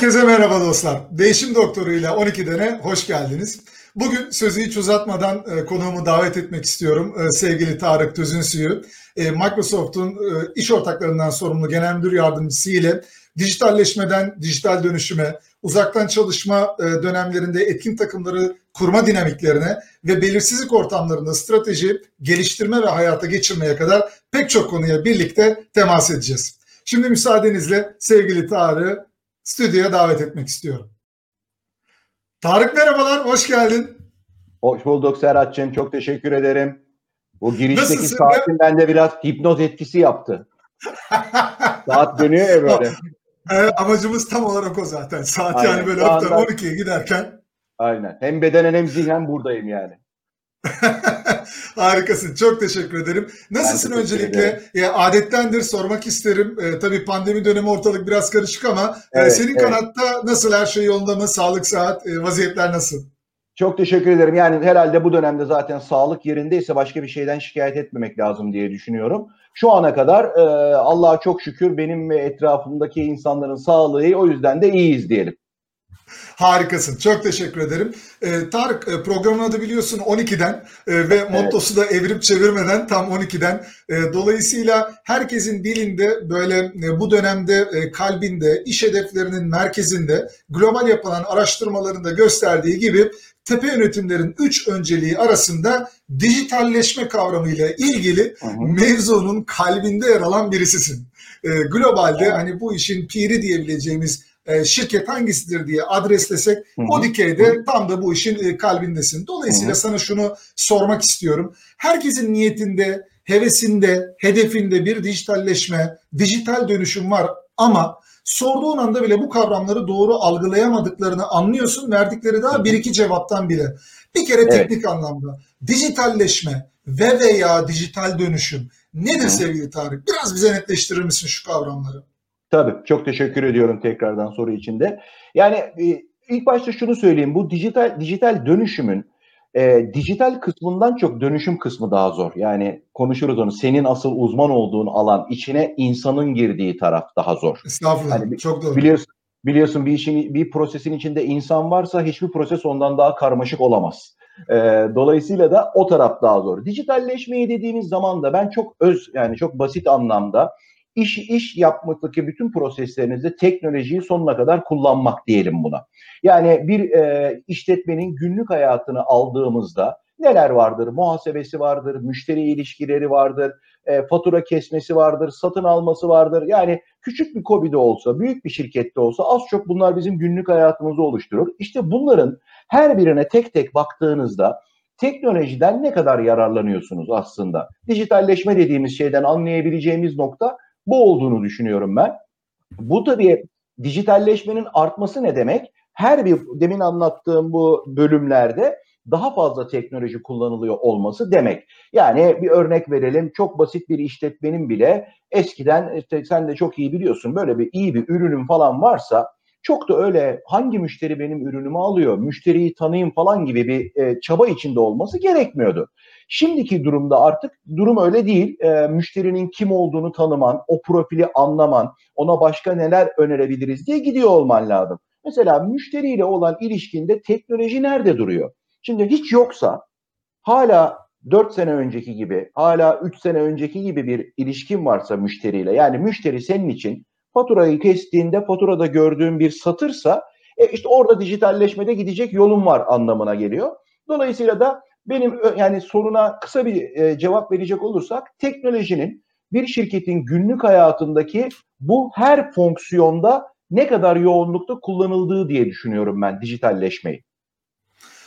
Herkese merhaba dostlar. Değişim Doktoru ile 12 dene hoş geldiniz. Bugün sözü hiç uzatmadan e, konuğumu davet etmek istiyorum. E, sevgili Tarık Tözünsü'yü. E, Microsoft'un e, iş ortaklarından sorumlu genel müdür yardımcısı ile dijitalleşmeden dijital dönüşüme, uzaktan çalışma e, dönemlerinde etkin takımları kurma dinamiklerine ve belirsizlik ortamlarında strateji geliştirme ve hayata geçirmeye kadar pek çok konuya birlikte temas edeceğiz. Şimdi müsaadenizle sevgili Tarık'ı stüdyoya davet etmek istiyorum. Tarık merhabalar, hoş geldin. Hoş bulduk Serhat'cığım, çok teşekkür ederim. Bu girişteki Nasılsın saatin ya? bende biraz hipnoz etkisi yaptı. Saat dönüyor ya böyle. Evet, amacımız tam olarak o zaten. Saat Aynen. yani böyle anda... 12'ye giderken. Aynen. Hem bedenen hem zihnen buradayım yani. Harikasın. Çok teşekkür ederim. Nasılsın öncelikle? Ya, adettendir sormak isterim. E, tabii pandemi dönemi ortalık biraz karışık ama e, evet, senin evet. kanatta nasıl her şey yolunda mı? Sağlık saat, e, vaziyetler nasıl? Çok teşekkür ederim. Yani herhalde bu dönemde zaten sağlık yerindeyse başka bir şeyden şikayet etmemek lazım diye düşünüyorum. Şu ana kadar e, Allah'a çok şükür benim ve etrafımdaki insanların sağlığı o yüzden de iyiyiz diyelim. Harikasın. Çok teşekkür ederim. Ee, Tarık e, programın adı biliyorsun 12'den e, ve evet. mottosu da evirip çevirmeden tam 12'den. E, dolayısıyla herkesin dilinde böyle e, bu dönemde e, kalbinde, iş hedeflerinin merkezinde global yapılan araştırmalarında gösterdiği gibi tepe yönetimlerin üç önceliği arasında dijitalleşme kavramıyla ilgili hı hı. mevzunun kalbinde yer alan birisisin. E, globalde hı. hani bu işin piri diyebileceğimiz e, şirket hangisidir diye adreslesek hı hı. o dikeyde hı. tam da bu işin e, kalbindesin. Dolayısıyla hı hı. sana şunu sormak istiyorum. Herkesin niyetinde, hevesinde, hedefinde bir dijitalleşme, dijital dönüşüm var ama sorduğun anda bile bu kavramları doğru algılayamadıklarını anlıyorsun. Verdikleri daha bir iki cevaptan bile. Bir kere evet. teknik anlamda dijitalleşme ve veya dijital dönüşüm nedir Hı. sevgili Tarık? Biraz bize netleştirir misin şu kavramları? Tabii çok teşekkür ediyorum tekrardan soru içinde. Yani e, ilk başta şunu söyleyeyim. Bu dijital dijital dönüşümün e, dijital kısmından çok dönüşüm kısmı daha zor. Yani konuşuruz onu. Senin asıl uzman olduğun alan içine insanın girdiği taraf daha zor. Estağfurullah. Yani, çok doğru. Biliyorsun, biliyorsun bir işin bir prosesin içinde insan varsa hiçbir proses ondan daha karmaşık olamaz. E, dolayısıyla da o taraf daha zor. Dijitalleşmeyi dediğimiz zaman da ben çok öz yani çok basit anlamda iş iş yapmaktaki bütün proseslerinizde teknolojiyi sonuna kadar kullanmak diyelim buna. Yani bir e, işletmenin günlük hayatını aldığımızda neler vardır? Muhasebesi vardır, müşteri ilişkileri vardır, e, fatura kesmesi vardır, satın alması vardır. Yani küçük bir KOBİ'de olsa, büyük bir şirkette olsa az çok bunlar bizim günlük hayatımızı oluşturur. İşte bunların her birine tek tek baktığınızda teknolojiden ne kadar yararlanıyorsunuz aslında? Dijitalleşme dediğimiz şeyden anlayabileceğimiz nokta bu olduğunu düşünüyorum ben. Bu tabii dijitalleşmenin artması ne demek? Her bir demin anlattığım bu bölümlerde daha fazla teknoloji kullanılıyor olması demek. Yani bir örnek verelim. Çok basit bir işletmenin bile eskiden işte sen de çok iyi biliyorsun böyle bir iyi bir ürünün falan varsa çok da öyle hangi müşteri benim ürünümü alıyor, müşteriyi tanıyayım falan gibi bir e, çaba içinde olması gerekmiyordu. Şimdiki durumda artık durum öyle değil. E, müşterinin kim olduğunu tanıman, o profili anlaman, ona başka neler önerebiliriz diye gidiyor olman lazım. Mesela müşteriyle olan ilişkinde teknoloji nerede duruyor? Şimdi hiç yoksa hala 4 sene önceki gibi, hala 3 sene önceki gibi bir ilişkin varsa müşteriyle, yani müşteri senin için faturayı kestiğinde faturada gördüğün bir satırsa, e işte orada dijitalleşmede gidecek yolun var anlamına geliyor. Dolayısıyla da benim yani soruna kısa bir e, cevap verecek olursak teknolojinin bir şirketin günlük hayatındaki bu her fonksiyonda ne kadar yoğunlukta kullanıldığı diye düşünüyorum ben dijitalleşmeyi.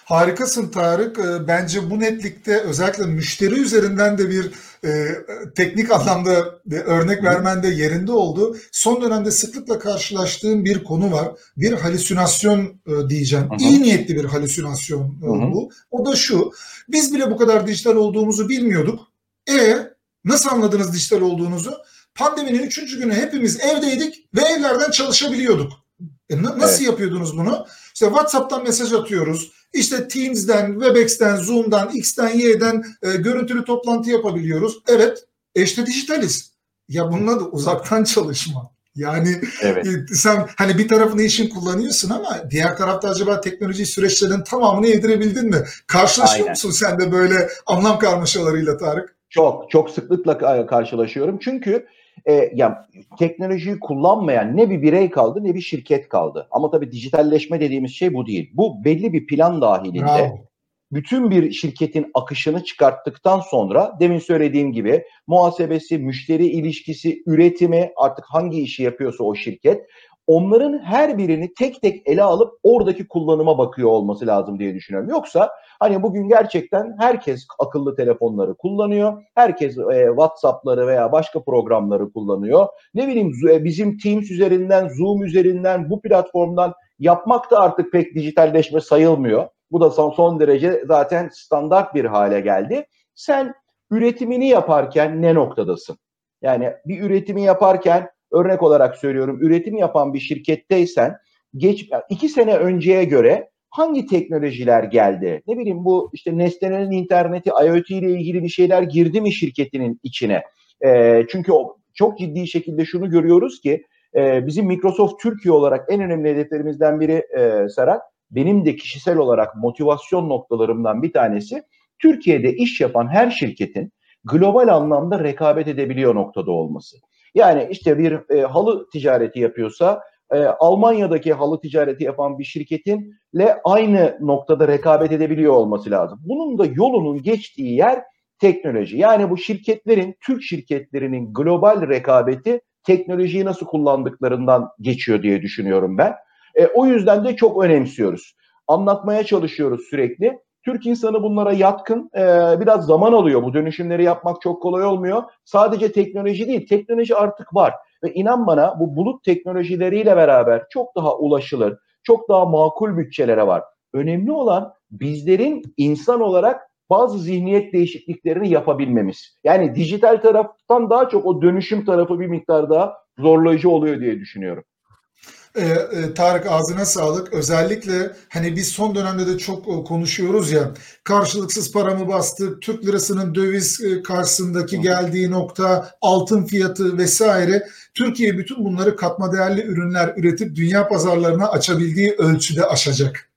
Harikasın Tarık. Ee, bence bu netlikte özellikle müşteri üzerinden de bir e, teknik anlamda bir örnek vermende yerinde oldu. Son dönemde sıklıkla karşılaştığım bir konu var. Bir halüsinasyon e, diyeceğim. Hı hı. İyi niyetli bir halüsinasyon e, bu. O da şu. Biz bile bu kadar dijital olduğumuzu bilmiyorduk. E nasıl anladınız dijital olduğunuzu? Pandeminin üçüncü günü hepimiz evdeydik ve evlerden çalışabiliyorduk. E, nasıl evet. yapıyordunuz bunu? İşte WhatsApp'tan mesaj atıyoruz işte Teams'den, Webex'ten, Zoom'dan, X'ten, Y'den e, görüntülü toplantı yapabiliyoruz. Evet, işte dijitaliz. Ya bunun adı uzaktan çalışma. Yani evet. E, sen hani bir tarafını işin kullanıyorsun ama diğer tarafta acaba teknoloji süreçlerinin tamamını yedirebildin mi? Karşılaşıyor Aynen. musun sen de böyle anlam karmaşalarıyla Tarık? Çok, çok sıklıkla karşılaşıyorum. Çünkü e, yani teknolojiyi kullanmayan ne bir birey kaldı ne bir şirket kaldı. Ama tabii dijitalleşme dediğimiz şey bu değil. Bu belli bir plan dahilinde Bravo. bütün bir şirketin akışını çıkarttıktan sonra demin söylediğim gibi muhasebesi, müşteri ilişkisi, üretimi artık hangi işi yapıyorsa o şirket onların her birini tek tek ele alıp oradaki kullanıma bakıyor olması lazım diye düşünüyorum. Yoksa hani bugün gerçekten herkes akıllı telefonları kullanıyor. Herkes e, WhatsApp'ları veya başka programları kullanıyor. Ne bileyim e, bizim Teams üzerinden, Zoom üzerinden, bu platformdan yapmak da artık pek dijitalleşme sayılmıyor. Bu da son, son derece zaten standart bir hale geldi. Sen üretimini yaparken ne noktadasın? Yani bir üretimi yaparken örnek olarak söylüyorum üretim yapan bir şirketteysen geç iki sene önceye göre hangi teknolojiler geldi? Ne bileyim bu işte Nestle'nin interneti, IoT ile ilgili bir şeyler girdi mi şirketinin içine? E, çünkü o, çok ciddi şekilde şunu görüyoruz ki e, bizim Microsoft Türkiye olarak en önemli hedeflerimizden biri e, Serhat, benim de kişisel olarak motivasyon noktalarımdan bir tanesi Türkiye'de iş yapan her şirketin global anlamda rekabet edebiliyor noktada olması. Yani işte bir e, halı ticareti yapıyorsa e, Almanya'daki halı ticareti yapan bir şirketinle aynı noktada rekabet edebiliyor olması lazım. Bunun da yolunun geçtiği yer teknoloji. Yani bu şirketlerin, Türk şirketlerinin global rekabeti teknolojiyi nasıl kullandıklarından geçiyor diye düşünüyorum ben. E, o yüzden de çok önemsiyoruz. Anlatmaya çalışıyoruz sürekli. Türk insanı bunlara yatkın. E, biraz zaman alıyor. Bu dönüşümleri yapmak çok kolay olmuyor. Sadece teknoloji değil, teknoloji artık var. Ve inan bana bu bulut teknolojileriyle beraber çok daha ulaşılır, çok daha makul bütçelere var. Önemli olan bizlerin insan olarak bazı zihniyet değişikliklerini yapabilmemiz. Yani dijital taraftan daha çok o dönüşüm tarafı bir miktar daha zorlayıcı oluyor diye düşünüyorum. E, e, Tarık ağzına sağlık. Özellikle hani biz son dönemde de çok e, konuşuyoruz ya karşılıksız paramı bastık, Türk lirasının döviz e, karşısındaki geldiği nokta, altın fiyatı vesaire. Türkiye bütün bunları katma değerli ürünler üretip dünya pazarlarına açabildiği ölçüde aşacak.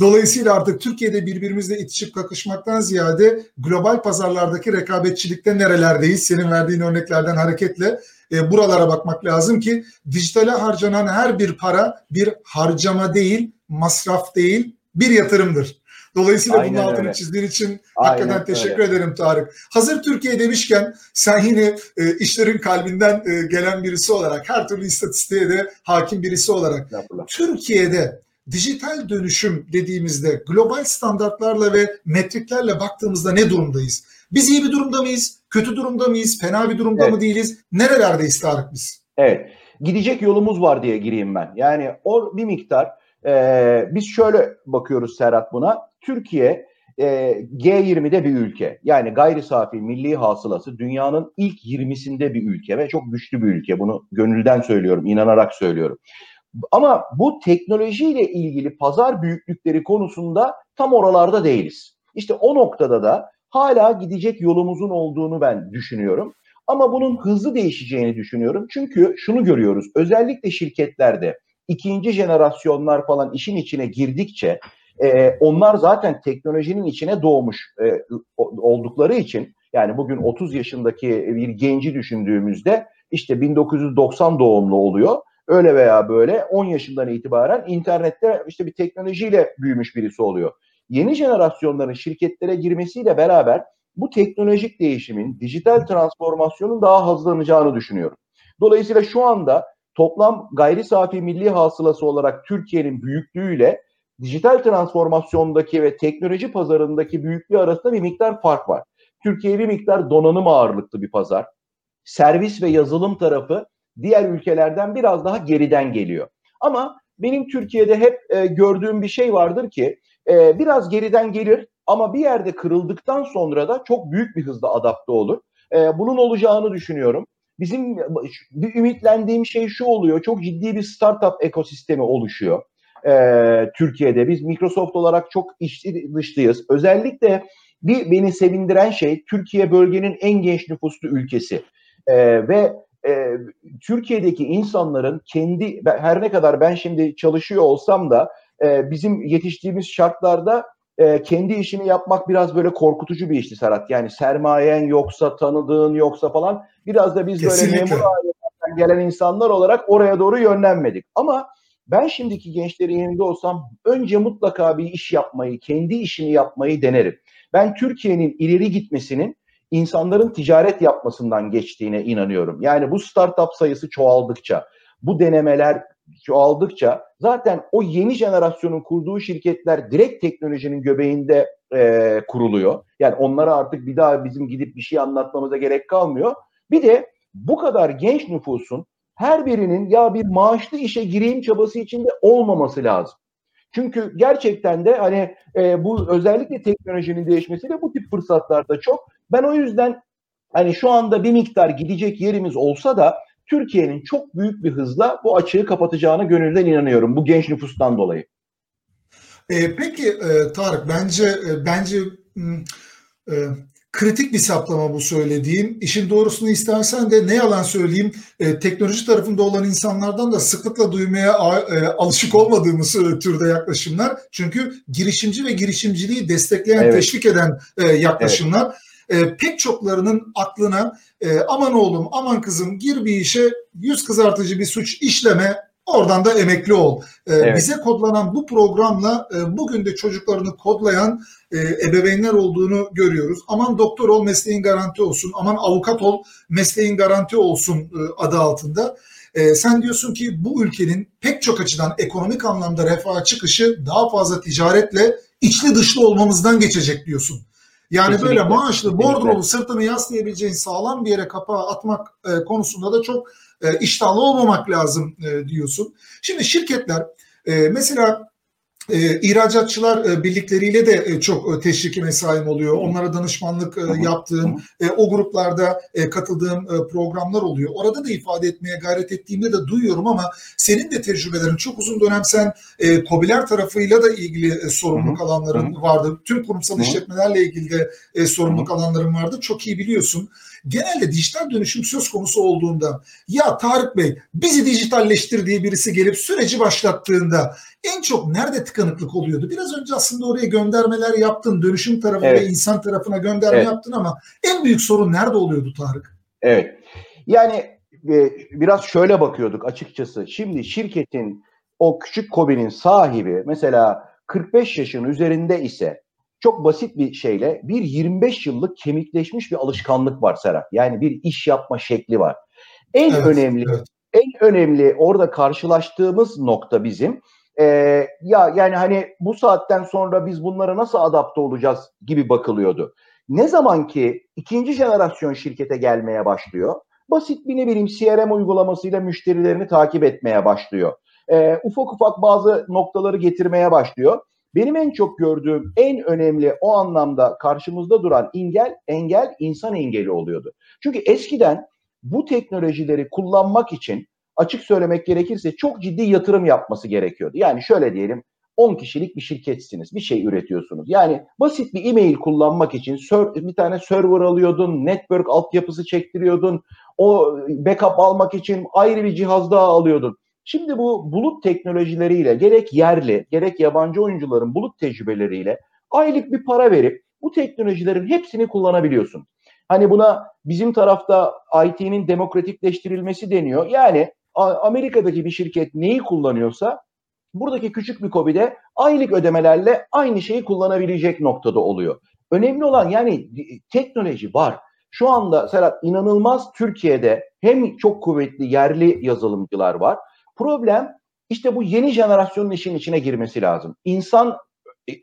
Dolayısıyla artık Türkiye'de birbirimizle itişip kakışmaktan ziyade global pazarlardaki rekabetçilikte nerelerdeyiz? Senin verdiğin örneklerden hareketle e, buralara bakmak lazım ki dijitale harcanan her bir para bir harcama değil, masraf değil, bir yatırımdır. Dolayısıyla Aynen bunun altını öyle. çizdiğin için hakikaten Aynen teşekkür öyle. ederim Tarık. Hazır Türkiye demişken sen yine e, işlerin kalbinden e, gelen birisi olarak, her türlü istatistiğe de hakim birisi olarak Türkiye'de dijital dönüşüm dediğimizde global standartlarla ve metriklerle baktığımızda ne durumdayız? Biz iyi bir durumda mıyız? Kötü durumda mıyız? Fena bir durumda evet. mı değiliz? Nerelerdeyiz Tarık biz? Evet. Gidecek yolumuz var diye gireyim ben. Yani o bir miktar e, biz şöyle bakıyoruz Serhat buna. Türkiye e, G20'de bir ülke. Yani gayri safi milli hasılası dünyanın ilk 20'sinde bir ülke ve çok güçlü bir ülke. Bunu gönülden söylüyorum, inanarak söylüyorum. Ama bu teknolojiyle ilgili pazar büyüklükleri konusunda tam oralarda değiliz. İşte o noktada da hala gidecek yolumuzun olduğunu ben düşünüyorum. Ama bunun hızlı değişeceğini düşünüyorum. Çünkü şunu görüyoruz. Özellikle şirketlerde ikinci jenerasyonlar falan işin içine girdikçe e, onlar zaten teknolojinin içine doğmuş e, oldukları için yani bugün 30 yaşındaki bir genci düşündüğümüzde işte 1990 doğumlu oluyor. Öyle veya böyle 10 yaşından itibaren internette işte bir teknolojiyle büyümüş birisi oluyor yeni jenerasyonların şirketlere girmesiyle beraber bu teknolojik değişimin, dijital transformasyonun daha hızlanacağını düşünüyorum. Dolayısıyla şu anda toplam gayri safi milli hasılası olarak Türkiye'nin büyüklüğüyle dijital transformasyondaki ve teknoloji pazarındaki büyüklüğü arasında bir miktar fark var. Türkiye bir miktar donanım ağırlıklı bir pazar. Servis ve yazılım tarafı diğer ülkelerden biraz daha geriden geliyor. Ama benim Türkiye'de hep e, gördüğüm bir şey vardır ki e, biraz geriden gelir ama bir yerde kırıldıktan sonra da çok büyük bir hızla adapte olur. E, bunun olacağını düşünüyorum. Bizim bir ümitlendiğim şey şu oluyor. Çok ciddi bir startup ekosistemi oluşuyor. E, Türkiye'de biz Microsoft olarak çok içli dışlıyız. Özellikle bir beni sevindiren şey Türkiye bölgenin en genç nüfuslu ülkesi. E, ve e, Türkiye'deki insanların kendi her ne kadar ben şimdi çalışıyor olsam da e, bizim yetiştiğimiz şartlarda e, kendi işini yapmak biraz böyle korkutucu bir işti Serhat. Yani sermayen yoksa, tanıdığın yoksa falan biraz da biz Kesinlikle. böyle memur ailesinden gelen insanlar olarak oraya doğru yönlenmedik. Ama ben şimdiki gençlerin yerinde olsam önce mutlaka bir iş yapmayı, kendi işini yapmayı denerim. Ben Türkiye'nin ileri gitmesinin insanların ticaret yapmasından geçtiğine inanıyorum. Yani bu startup sayısı çoğaldıkça, bu denemeler çoğaldıkça zaten o yeni jenerasyonun kurduğu şirketler direkt teknolojinin göbeğinde e, kuruluyor. Yani onlara artık bir daha bizim gidip bir şey anlatmamıza gerek kalmıyor. Bir de bu kadar genç nüfusun her birinin ya bir maaşlı işe gireyim çabası içinde olmaması lazım. Çünkü gerçekten de hani e, bu özellikle teknolojinin değişmesiyle bu tip fırsatlar da çok. Ben o yüzden hani şu anda bir miktar gidecek yerimiz olsa da Türkiye'nin çok büyük bir hızla bu açığı kapatacağına gönülden inanıyorum bu genç nüfustan dolayı. E, peki e, Tarık bence e, bence e, kritik bir saplama bu söylediğim. İşin doğrusunu istersen de ne yalan söyleyeyim e, teknoloji tarafında olan insanlardan da sıklıkla duymaya e, alışık olmadığımız e, türde yaklaşımlar. Çünkü girişimci ve girişimciliği destekleyen, evet. teşvik eden e, yaklaşımlar. Evet e, pek çoklarının aklına e, aman oğlum aman kızım gir bir işe yüz kızartıcı bir suç işleme oradan da emekli ol. E, evet. Bize kodlanan bu programla e, bugün de çocuklarını kodlayan e, ebeveynler olduğunu görüyoruz. Aman doktor ol mesleğin garanti olsun, aman avukat ol mesleğin garanti olsun e, adı altında. E, sen diyorsun ki bu ülkenin pek çok açıdan ekonomik anlamda refaha çıkışı daha fazla ticaretle içli dışlı olmamızdan geçecek diyorsun. Yani Kesinlikle. böyle maaşlı, bordrolu, sırtını yaslayabileceğin sağlam bir yere kapağı atmak e, konusunda da çok e, iştahlı olmamak lazım e, diyorsun. Şimdi şirketler e, mesela e, ihracatçılar e, birlikleriyle de e, çok e, teşviki mesaim oluyor. Onlara danışmanlık e, yaptığım, e, o gruplarda e, katıldığım e, programlar oluyor. Orada da ifade etmeye gayret ettiğimde de duyuyorum ama senin de tecrübelerin çok uzun dönem sen e, COBİ'ler tarafıyla da ilgili e, sorumluluk alanların vardı. Tüm kurumsal işletmelerle ilgili de e, sorumluluk alanların vardı. Çok iyi biliyorsun genelde dijital dönüşüm söz konusu olduğunda ya Tarık Bey bizi dijitalleştir diye birisi gelip süreci başlattığında en çok nerede tıkanıklık oluyordu? Biraz önce aslında oraya göndermeler yaptın. Dönüşüm tarafına evet. insan tarafına gönderme evet. yaptın ama en büyük sorun nerede oluyordu Tarık? Evet. Yani e, biraz şöyle bakıyorduk açıkçası. Şimdi şirketin o küçük kobinin sahibi mesela 45 yaşın üzerinde ise çok basit bir şeyle bir 25 yıllık kemikleşmiş bir alışkanlık var Serhat. Yani bir iş yapma şekli var. En evet, önemli evet. en önemli orada karşılaştığımız nokta bizim e, ya yani hani bu saatten sonra biz bunlara nasıl adapte olacağız gibi bakılıyordu. Ne zaman ki ikinci jenerasyon şirkete gelmeye başlıyor, basit bir ne bileyim CRM uygulamasıyla müşterilerini takip etmeye başlıyor. E, ufak ufak bazı noktaları getirmeye başlıyor. Benim en çok gördüğüm en önemli o anlamda karşımızda duran engel engel insan engeli oluyordu. Çünkü eskiden bu teknolojileri kullanmak için açık söylemek gerekirse çok ciddi yatırım yapması gerekiyordu. Yani şöyle diyelim 10 kişilik bir şirketsiniz. Bir şey üretiyorsunuz. Yani basit bir e-mail kullanmak için bir tane server alıyordun, network altyapısı çektiriyordun. O backup almak için ayrı bir cihaz daha alıyordun. Şimdi bu bulut teknolojileriyle gerek yerli gerek yabancı oyuncuların bulut tecrübeleriyle aylık bir para verip bu teknolojilerin hepsini kullanabiliyorsun. Hani buna bizim tarafta IT'nin demokratikleştirilmesi deniyor. Yani Amerika'daki bir şirket neyi kullanıyorsa buradaki küçük bir KOBİ'de aylık ödemelerle aynı şeyi kullanabilecek noktada oluyor. Önemli olan yani teknoloji var. Şu anda Serhat inanılmaz Türkiye'de hem çok kuvvetli yerli yazılımcılar var Problem işte bu yeni jenerasyonun işin içine girmesi lazım. İnsan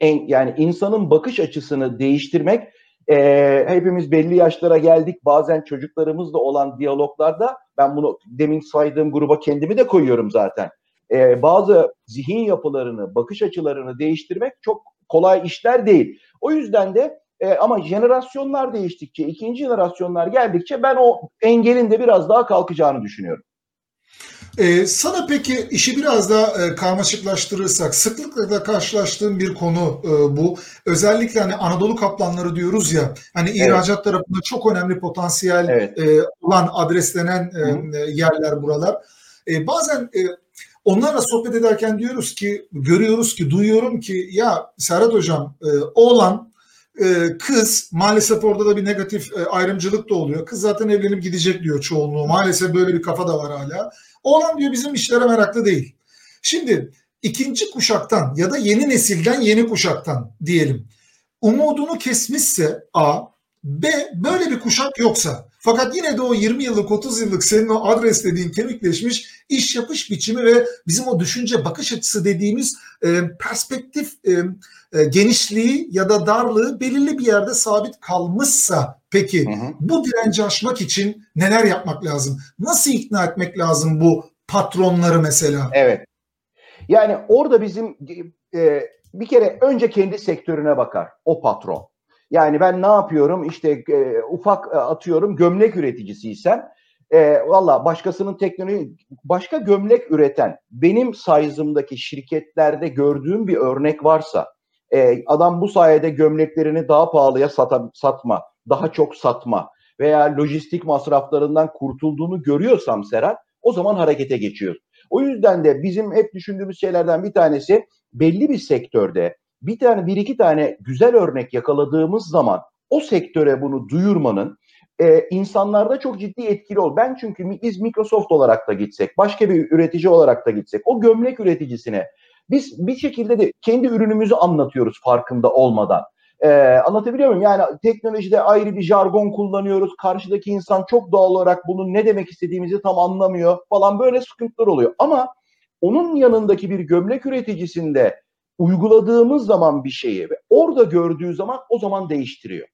en, yani insanın bakış açısını değiştirmek e, hepimiz belli yaşlara geldik. Bazen çocuklarımızla olan diyaloglarda ben bunu demin saydığım gruba kendimi de koyuyorum zaten. E, bazı zihin yapılarını, bakış açılarını değiştirmek çok kolay işler değil. O yüzden de e, ama jenerasyonlar değiştikçe, ikinci jenerasyonlar geldikçe ben o engelin de biraz daha kalkacağını düşünüyorum. Ee, sana peki işi biraz daha e, karmaşıklaştırırsak, sıklıkla da karşılaştığım bir konu e, bu. Özellikle hani Anadolu kaplanları diyoruz ya, hani ihracat tarafında çok önemli potansiyel Evet. e, olan adreslenen e, e, yerler buralar. E, bazen e, onlarla sohbet ederken diyoruz ki, görüyoruz ki, duyuyorum ki ya Serhat Hocam e, oğlan e, kız maalesef orada da bir negatif e, ayrımcılık da oluyor. Kız zaten evlenip gidecek diyor çoğunluğu. Maalesef böyle bir kafa da var hala. Oğlan diyor bizim işlere meraklı değil. Şimdi ikinci kuşaktan ya da yeni nesilden yeni kuşaktan diyelim. Umudunu kesmişse A, B böyle bir kuşak yoksa fakat yine de o 20 yıllık 30 yıllık senin o adres dediğin kemikleşmiş iş yapış biçimi ve bizim o düşünce bakış açısı dediğimiz e, perspektif e, e, genişliği ya da darlığı belirli bir yerde sabit kalmışsa peki Hı hı. bu direnci aşmak için neler yapmak lazım? Nasıl ikna etmek lazım bu patronları mesela? Evet. Yani orada bizim e, bir kere önce kendi sektörüne bakar o patron. Yani ben ne yapıyorum işte e, ufak e, atıyorum gömlek üreticisiysem e, valla başkasının teknoloji başka gömlek üreten benim size'ımdaki şirketlerde gördüğüm bir örnek varsa e, adam bu sayede gömleklerini daha pahalıya sata, satma, daha çok satma veya lojistik masraflarından kurtulduğunu görüyorsam Serhat o zaman harekete geçiyor. O yüzden de bizim hep düşündüğümüz şeylerden bir tanesi belli bir sektörde bir tane bir iki tane güzel örnek yakaladığımız zaman o sektöre bunu duyurmanın e, insanlarda çok ciddi etkili ol. Ben çünkü biz Microsoft olarak da gitsek, başka bir üretici olarak da gitsek, o gömlek üreticisine biz bir şekilde de kendi ürünümüzü anlatıyoruz farkında olmadan. Ee, anlatabiliyor muyum? Yani teknolojide ayrı bir jargon kullanıyoruz. Karşıdaki insan çok doğal olarak bunun ne demek istediğimizi tam anlamıyor falan böyle sıkıntılar oluyor. Ama onun yanındaki bir gömlek üreticisinde uyguladığımız zaman bir şeyi ve orada gördüğü zaman o zaman değiştiriyor.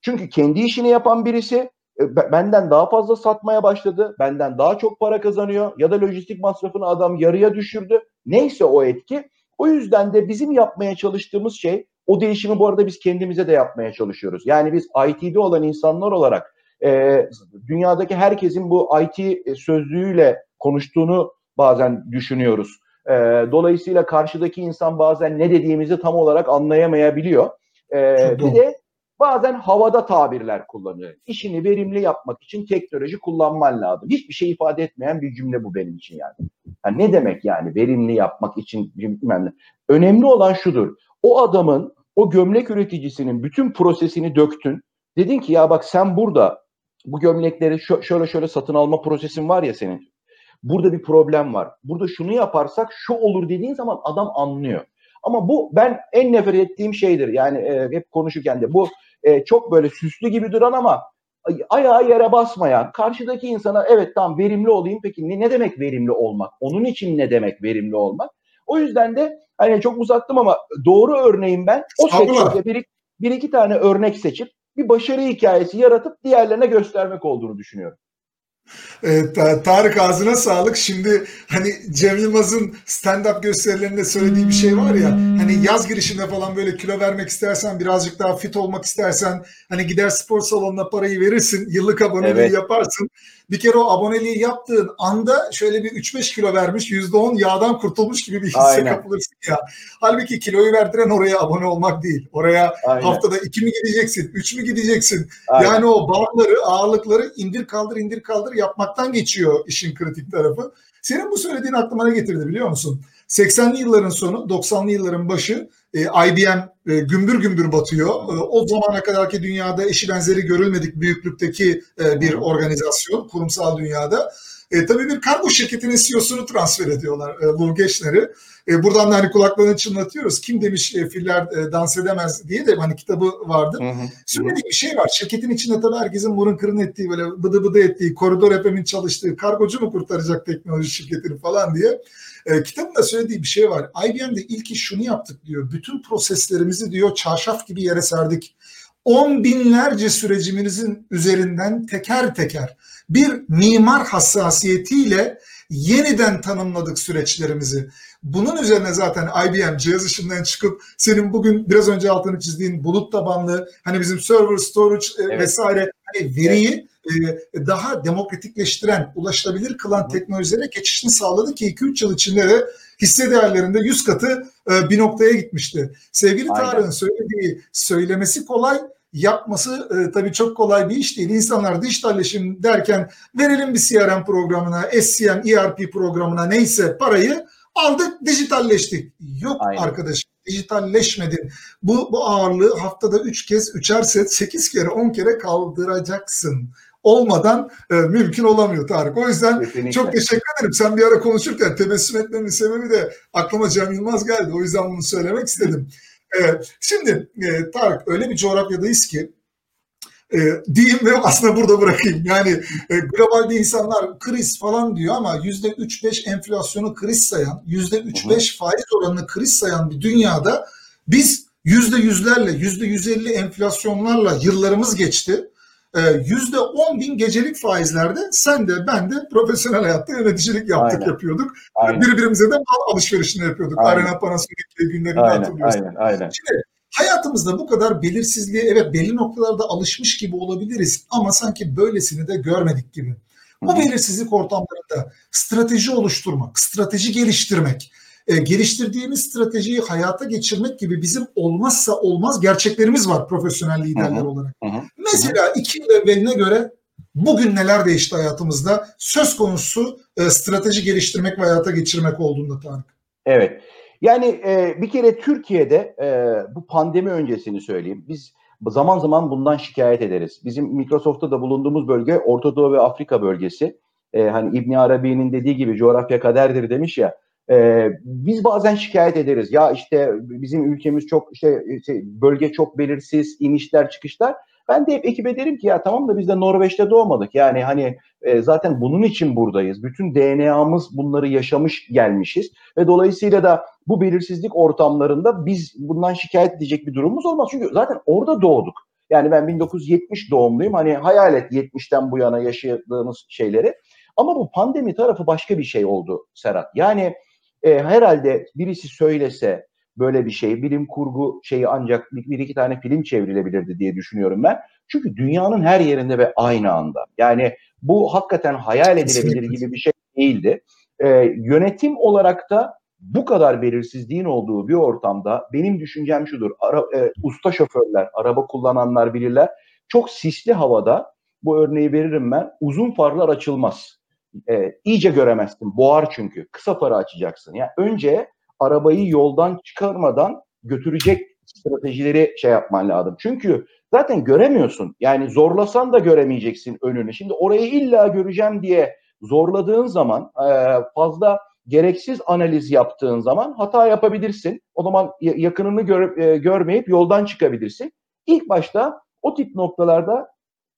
Çünkü kendi işini yapan birisi e, benden daha fazla satmaya başladı, benden daha çok para kazanıyor ya da lojistik masrafını adam yarıya düşürdü. Neyse o etki. O yüzden de bizim yapmaya çalıştığımız şey o değişimi bu arada biz kendimize de yapmaya çalışıyoruz. Yani biz IT'de olan insanlar olarak e, dünyadaki herkesin bu IT sözlüğüyle konuştuğunu bazen düşünüyoruz. E, dolayısıyla karşıdaki insan bazen ne dediğimizi tam olarak anlayamayabiliyor. E, bir de bazen havada tabirler kullanıyor. İşini verimli yapmak için teknoloji kullanman lazım. Hiçbir şey ifade etmeyen bir cümle bu benim için yani. yani ne demek yani verimli yapmak için bilmem ne. Önemli olan şudur. O adamın, o gömlek üreticisinin bütün prosesini döktün. Dedin ki ya bak sen burada bu gömlekleri şöyle şöyle satın alma prosesin var ya senin. Burada bir problem var. Burada şunu yaparsak şu olur dediğin zaman adam anlıyor. Ama bu ben en nefret ettiğim şeydir. Yani e, hep konuşurken de bu e, çok böyle süslü gibi duran ama ayağı yere basmayan, karşıdaki insana evet tamam verimli olayım. Peki ne, ne demek verimli olmak? Onun için ne demek verimli olmak? O yüzden de hani çok uzattım ama doğru örneğin ben o sektörde bir, bir iki tane örnek seçip bir başarı hikayesi yaratıp diğerlerine göstermek olduğunu düşünüyorum. Evet, Tarık ağzına sağlık. Şimdi hani Cem Yılmaz'ın stand-up gösterilerinde söylediği bir şey var ya hani yaz girişinde falan böyle kilo vermek istersen birazcık daha fit olmak istersen hani gider spor salonuna parayı verirsin yıllık aboneliği evet. yaparsın. Bir kere o aboneliği yaptığın anda şöyle bir 3-5 kilo vermiş %10 yağdan kurtulmuş gibi bir hisse Aynen. kapılırsın ya. Halbuki kiloyu verdiren oraya abone olmak değil. Oraya Aynen. haftada 2 mi gideceksin 3 mü gideceksin? Aynen. Yani o bağları ağırlıkları indir kaldır indir kaldır yapmaktan geçiyor işin kritik tarafı. Senin bu söylediğin aklıma ne getirdi biliyor musun? 80'li yılların sonu, 90'lı yılların başı e, IBM e, gümbür gümbür batıyor. E, o zamana kadarki dünyada eşi benzeri görülmedik büyüklükteki e, bir organizasyon kurumsal dünyada. E, tabii bir kargo şirketinin CEO'sunu transfer ediyorlar e, Lou Geschner'i. E, buradan da hani kulaklarını çınlatıyoruz. Kim demiş e, filler e, dans edemez diye de hani kitabı vardı. Söylediği bir şey var. Şirketin içinde tabii herkesin murun kırın ettiği böyle bıdı bıdı ettiği, koridor FM'in çalıştığı kargocu mu kurtaracak teknoloji şirketini falan diye. E, kitabında söylediği bir şey var. IBM'de ilk iş şunu yaptık diyor. Bütün proseslerimizi diyor çarşaf gibi yere serdik. On binlerce sürecimizin üzerinden teker teker bir mimar hassasiyetiyle yeniden tanımladık süreçlerimizi. Bunun üzerine zaten IBM cihaz işinden çıkıp senin bugün biraz önce altını çizdiğin bulut tabanlı hani bizim server storage evet. vesaire hani veriyi e, daha demokratikleştiren, ulaşılabilir kılan teknolojilere geçişini sağladı ki 2-3 yıl içinde de hisse değerlerinde 100 katı e, bir noktaya gitmişti. Sevgili Tarık'ın söylediği söylemesi kolay, yapması e, tabii çok kolay bir iş değil. İnsanlar dijitalleşim derken verelim bir CRM programına, SCM, ERP programına neyse parayı aldık dijitalleştik. Yok Aynen. arkadaşım dijitalleşmedin. Bu, bu ağırlığı haftada 3 kez, 3'er set, 8 kere, 10 kere kaldıracaksın olmadan e, mümkün olamıyor Tarık. O yüzden Kesinlikle. çok teşekkür ederim. Sen bir ara konuşurken tebessüm etmemin sebebi de aklıma Cem Yılmaz geldi. O yüzden bunu söylemek istedim. Evet, şimdi e, Tarık öyle bir coğrafyadayız ki e, diyeyim ve aslında burada bırakayım. Yani e, globalde insanlar kriz falan diyor ama yüzde üç beş enflasyonu kriz sayan, yüzde üç beş faiz oranını kriz sayan bir dünyada biz yüzde yüzlerle, yüzde yüz elli enflasyonlarla yıllarımız geçti. Ee, yüzde on bin gecelik faizlerde sen de ben de profesyonel hayatta yöneticilik yaptık aynen. yapıyorduk. Aynen. Birbirimize de mal alışverişini yapıyorduk. Aynen. Arena Panasonic günlerini aynen. hatırlıyorsun. Aynen. Aynen. Şimdi hayatımızda bu kadar belirsizliğe evet belli noktalarda alışmış gibi olabiliriz ama sanki böylesini de görmedik gibi. Bu belirsizlik ortamlarında strateji oluşturmak, strateji geliştirmek, e, geliştirdiğimiz stratejiyi hayata geçirmek gibi bizim olmazsa olmaz gerçeklerimiz var profesyonel liderler hı hı. olarak. Hı hı. Mesela iki yıl evveline göre bugün neler değişti hayatımızda söz konusu e, strateji geliştirmek ve hayata geçirmek olduğunda Tarık. Evet. Yani e, bir kere Türkiye'de e, bu pandemi öncesini söyleyeyim. Biz zaman zaman bundan şikayet ederiz. Bizim Microsoft'ta da bulunduğumuz bölge Orta Doğu ve Afrika bölgesi. E, hani İbn Arabi'nin dediği gibi coğrafya kaderdir demiş ya. Ee, biz bazen şikayet ederiz. Ya işte bizim ülkemiz çok işte şey, bölge çok belirsiz, inişler çıkışlar. Ben de hep ekibe derim ki ya tamam da biz de Norveç'te doğmadık. Yani hani e, zaten bunun için buradayız. Bütün DNA'mız bunları yaşamış gelmişiz. Ve dolayısıyla da bu belirsizlik ortamlarında biz bundan şikayet edecek bir durumumuz olmaz. Çünkü zaten orada doğduk. Yani ben 1970 doğumluyum. Hani hayal et 70'ten bu yana yaşadığımız şeyleri. Ama bu pandemi tarafı başka bir şey oldu Serhat. Yani e, herhalde birisi söylese böyle bir şey, bilim kurgu şeyi ancak bir, bir iki tane film çevrilebilirdi diye düşünüyorum ben. Çünkü dünyanın her yerinde ve aynı anda. Yani bu hakikaten hayal edilebilir gibi bir şey değildi. E, yönetim olarak da bu kadar belirsizliğin olduğu bir ortamda benim düşüncem şudur. Ara, e, usta şoförler, araba kullananlar bilirler. Çok sisli havada bu örneği veririm ben. Uzun farlar açılmaz e, iyice göremezsin. Boğar çünkü. Kısa farı açacaksın. Yani önce arabayı yoldan çıkarmadan götürecek stratejileri şey yapman lazım. Çünkü zaten göremiyorsun. Yani zorlasan da göremeyeceksin önünü. Şimdi orayı illa göreceğim diye zorladığın zaman e, fazla gereksiz analiz yaptığın zaman hata yapabilirsin. O zaman yakınını gör, e, görmeyip yoldan çıkabilirsin. İlk başta o tip noktalarda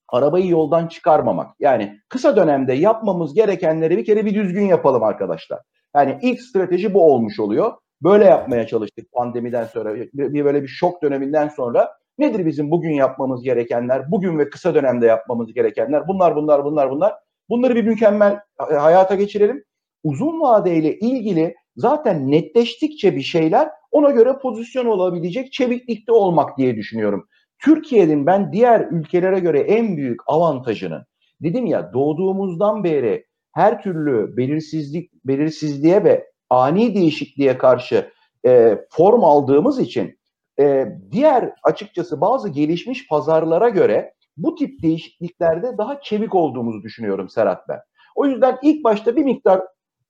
arabayı yoldan çıkarmamak. Yani kısa dönemde yapmamız gerekenleri bir kere bir düzgün yapalım arkadaşlar. Yani ilk strateji bu olmuş oluyor. Böyle yapmaya çalıştık pandemiden sonra, bir böyle bir şok döneminden sonra. Nedir bizim bugün yapmamız gerekenler, bugün ve kısa dönemde yapmamız gerekenler? Bunlar, bunlar, bunlar, bunlar. Bunları bir mükemmel e, hayata geçirelim. Uzun vadeyle ilgili zaten netleştikçe bir şeyler ona göre pozisyon olabilecek çeviklikte olmak diye düşünüyorum. Türkiye'nin ben diğer ülkelere göre en büyük avantajını dedim ya doğduğumuzdan beri her türlü belirsizlik belirsizliğe ve ani değişikliğe karşı e, form aldığımız için e, diğer açıkçası bazı gelişmiş pazarlara göre bu tip değişikliklerde daha çevik olduğumuzu düşünüyorum Serhat ben. O yüzden ilk başta bir miktar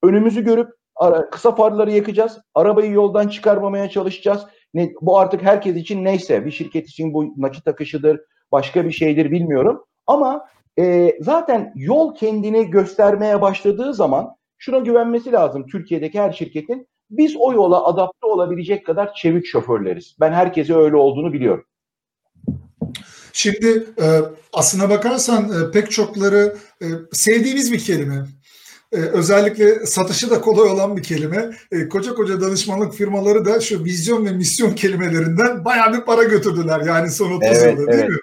önümüzü görüp ara, kısa farları yakacağız. Arabayı yoldan çıkarmamaya çalışacağız. Ne, bu artık herkes için neyse bir şirket için bu nakit akışıdır, başka bir şeydir bilmiyorum. Ama e, zaten yol kendini göstermeye başladığı zaman şuna güvenmesi lazım Türkiye'deki her şirketin. Biz o yola adapte olabilecek kadar çevik şoförleriz. Ben herkese öyle olduğunu biliyorum. Şimdi e, aslına bakarsan e, pek çokları e, sevdiğimiz bir kelime. Ee, özellikle satışı da kolay olan bir kelime. Ee, koca koca danışmanlık firmaları da şu vizyon ve misyon kelimelerinden bayağı bir para götürdüler yani son 30 evet, yılda değil evet. mi?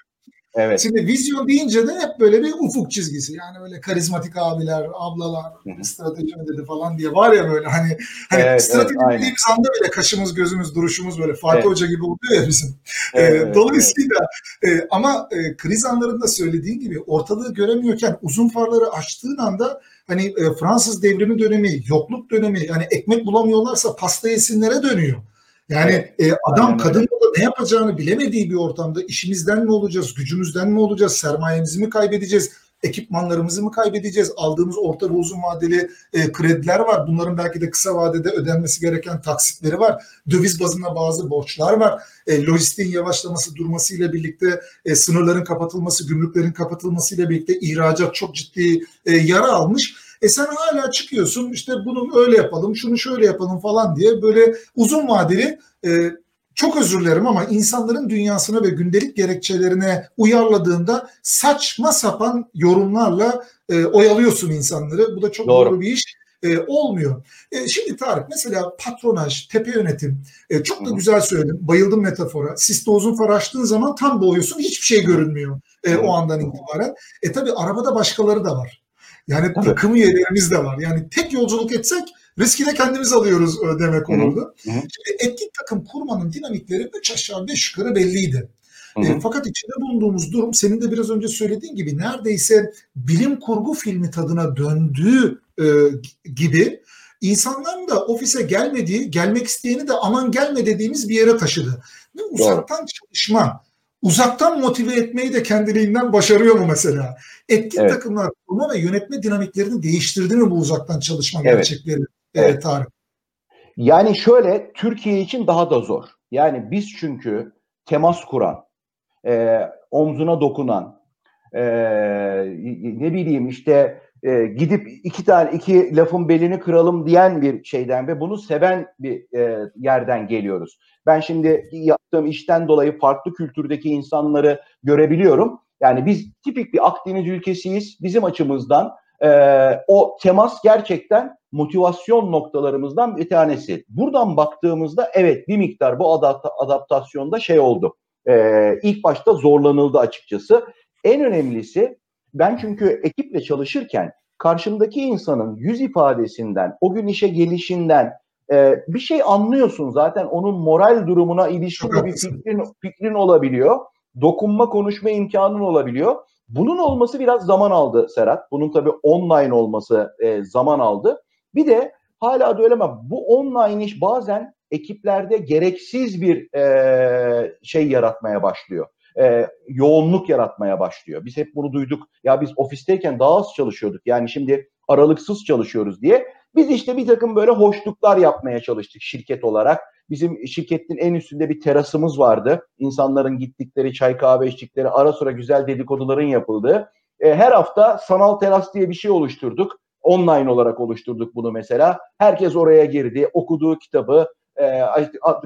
Evet. Şimdi vizyon deyince de hep böyle bir ufuk çizgisi. Yani böyle karizmatik abiler, ablalar, strateji dedi falan diye var ya böyle hani hani evet, strateji evet, dediğimiz anda bile kaşımız, gözümüz, duruşumuz böyle Fatih evet. Hoca gibi oluyor ya bizim. Evet, ee, dolayısıyla evet. E, ama e, kriz anlarında söylediğin gibi ortalığı göremiyorken uzun farları açtığın anda hani e, Fransız devrimi dönemi, yokluk dönemi yani ekmek bulamıyorlarsa pasta yesinlere dönüyor. Yani e, adam kadın ne yapacağını bilemediği bir ortamda işimizden mi olacağız, gücümüzden mi olacağız, sermayemizi mi kaybedeceğiz, ekipmanlarımızı mı kaybedeceğiz? Aldığımız orta ve uzun vadeli e, krediler var. Bunların belki de kısa vadede ödenmesi gereken taksitleri var. Döviz bazında bazı borçlar var. E, lojistiğin yavaşlaması durmasıyla birlikte e, sınırların kapatılması, gümrüklerin kapatılmasıyla birlikte ihracat çok ciddi e, yara almış. E sen hala çıkıyorsun işte bunu öyle yapalım, şunu şöyle yapalım falan diye böyle uzun vadeli e, çok özür dilerim ama insanların dünyasına ve gündelik gerekçelerine uyarladığında saçma sapan yorumlarla e, oyalıyorsun insanları. Bu da çok doğru, doğru bir iş e, olmuyor. E, şimdi Tarık mesela patronaj, tepe yönetim e, çok da güzel söyledim. Bayıldım metafora. Siste uzun far açtığın zaman tam boğuyorsun hiçbir şey görünmüyor e, o andan itibaren. E tabi arabada başkaları da var. Yani Tabii. takım üyelerimiz de var. Yani tek yolculuk etsek riski de kendimiz alıyoruz e, demek olurdu. Hı hı. Şimdi etkin takım kurmanın dinamikleri 3 aşağı 5 yukarı belliydi. E, fakat içinde bulunduğumuz durum senin de biraz önce söylediğin gibi neredeyse bilim kurgu filmi tadına döndüğü e, gibi insanların da ofise gelmediği, gelmek isteyeni de aman gelme dediğimiz bir yere taşıdı. Ve uzaktan Doğru. çalışma, uzaktan motive etmeyi de kendiliğinden başarıyor mu mesela? Etkin evet. takımlar kurma ve yönetme dinamiklerini değiştirdi mi bu uzaktan çalışma evet. gerçekleri evet. Tarık? Yani şöyle Türkiye için daha da zor. Yani biz çünkü temas kuran, e, omzuna dokunan, e, ne bileyim işte e, gidip iki tane iki lafın belini kıralım diyen bir şeyden ve bunu seven bir e, yerden geliyoruz. Ben şimdi yaptığım işten dolayı farklı kültürdeki insanları görebiliyorum. Yani biz tipik bir Akdeniz ülkesiyiz. Bizim açımızdan e, o temas gerçekten motivasyon noktalarımızdan bir tanesi. Buradan baktığımızda evet bir miktar bu adapt adaptasyonda şey oldu. E, ilk başta zorlanıldı açıkçası. En önemlisi ben çünkü ekiple çalışırken karşımdaki insanın yüz ifadesinden, o gün işe gelişinden e, bir şey anlıyorsun zaten onun moral durumuna ilişkin bir fikrin, fikrin olabiliyor. Dokunma, konuşma imkanın olabiliyor. Bunun olması biraz zaman aldı Serhat. Bunun tabii online olması e, zaman aldı. Bir de hala da öyle ama bu online iş bazen ekiplerde gereksiz bir e, şey yaratmaya başlıyor e, yoğunluk yaratmaya başlıyor. Biz hep bunu duyduk. Ya biz ofisteyken daha az çalışıyorduk. Yani şimdi aralıksız çalışıyoruz diye. Biz işte bir takım böyle hoşluklar yapmaya çalıştık şirket olarak. Bizim şirketin en üstünde bir terasımız vardı. İnsanların gittikleri çay kahve içtikleri ara sıra güzel dedikoduların yapıldığı. E, her hafta sanal teras diye bir şey oluşturduk. Online olarak oluşturduk bunu mesela. Herkes oraya girdi, okuduğu kitabı, e,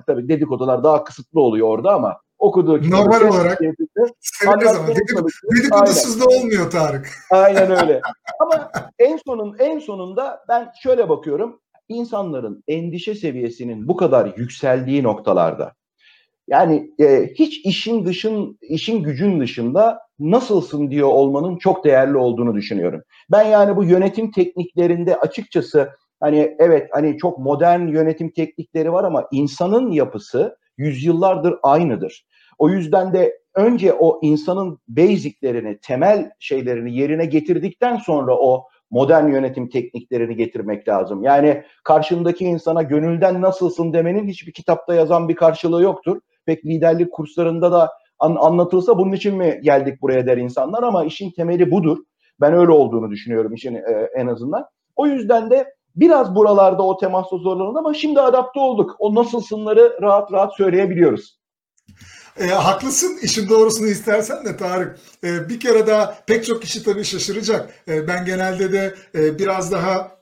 tabii dedikodular daha kısıtlı oluyor orada ama okuduğu kitabı. Normal olarak. Severiz ama dedikodusuz da olmuyor Tarık. Aynen öyle. ama en sonun en sonunda ben şöyle bakıyorum. İnsanların endişe seviyesinin bu kadar yükseldiği noktalarda yani e, hiç işin dışın işin gücün dışında nasılsın diyor olmanın çok değerli olduğunu düşünüyorum. Ben yani bu yönetim tekniklerinde açıkçası hani evet hani çok modern yönetim teknikleri var ama insanın yapısı yüzyıllardır aynıdır. O yüzden de önce o insanın basiclerini, temel şeylerini yerine getirdikten sonra o modern yönetim tekniklerini getirmek lazım. Yani karşındaki insana gönülden nasılsın demenin hiçbir kitapta yazan bir karşılığı yoktur. Pek liderlik kurslarında da an, anlatılsa bunun için mi geldik buraya der insanlar ama işin temeli budur. Ben öyle olduğunu düşünüyorum işin e, en azından. O yüzden de biraz buralarda o temasla zorlanıldı ama şimdi adapte olduk. O nasılsınları rahat rahat söyleyebiliyoruz. E, haklısın. İşin doğrusunu istersen de Tarık. E, bir kere daha pek çok kişi tabii şaşıracak. E, ben genelde de e, biraz daha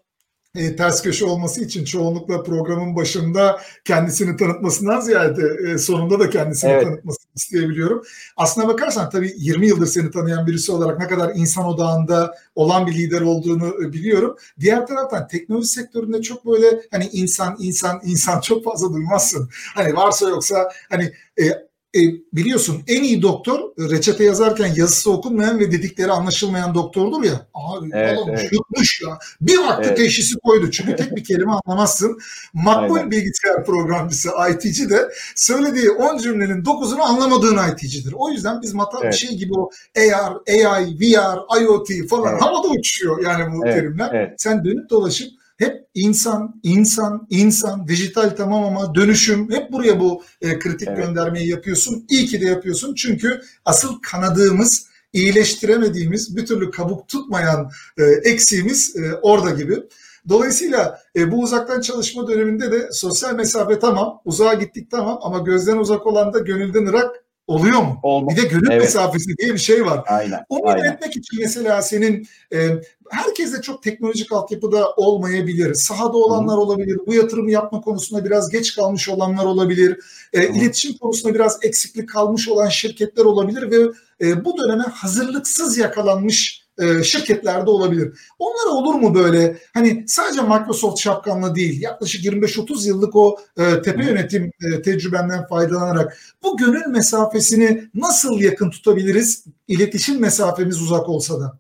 e, ters köşe olması için çoğunlukla programın başında kendisini tanıtmasından ziyade e, sonunda da kendisini evet. tanıtmasını isteyebiliyorum. Aslına bakarsan tabii 20 yıldır seni tanıyan birisi olarak ne kadar insan odağında olan bir lider olduğunu e, biliyorum. Diğer taraftan teknoloji sektöründe çok böyle hani insan insan insan çok fazla duymazsın. Hani varsa yoksa hani e, e, biliyorsun en iyi doktor reçete yazarken yazısı okunmayan ve dedikleri anlaşılmayan doktordur ya. Abi evet, evet. yutmuş ya. Bir baktı evet. teşhisi koydu. Çünkü tek bir kelime anlamazsın. Makbul bilgisayar programcısı IT'ci de söylediği 10 cümlenin 9'unu anlamadığın IT'cidir. O yüzden biz mata evet. şey gibi o AR, AI, VR, IoT falan evet. havada uçuşuyor yani bu evet. terimler. Evet. Sen dönüp dolaşıp hep insan, insan, insan, dijital tamam ama dönüşüm hep buraya bu e, kritik evet. göndermeyi yapıyorsun. İyi ki de yapıyorsun çünkü asıl kanadığımız, iyileştiremediğimiz, bir türlü kabuk tutmayan e, eksiğimiz e, orada gibi. Dolayısıyla e, bu uzaktan çalışma döneminde de sosyal mesafe tamam, uzağa gittik tamam ama gözden uzak olan da gönülden ırak Oluyor mu? Olmaz. Bir de gönül evet. mesafesi diye bir şey var. Aynen. Onu aynen. etmek için mesela senin e, herkes de çok teknolojik altyapıda olmayabilir. Sahada olanlar Hı. olabilir. Bu yatırımı yapma konusunda biraz geç kalmış olanlar olabilir. E, iletişim konusunda biraz eksiklik kalmış olan şirketler olabilir ve e, bu döneme hazırlıksız yakalanmış e, şirketlerde olabilir. Onlara olur mu böyle hani sadece Microsoft şapkanla değil yaklaşık 25-30 yıllık o e, tepe yönetim e, tecrübenden faydalanarak bu gönül mesafesini nasıl yakın tutabiliriz? İletişim mesafemiz uzak olsa da.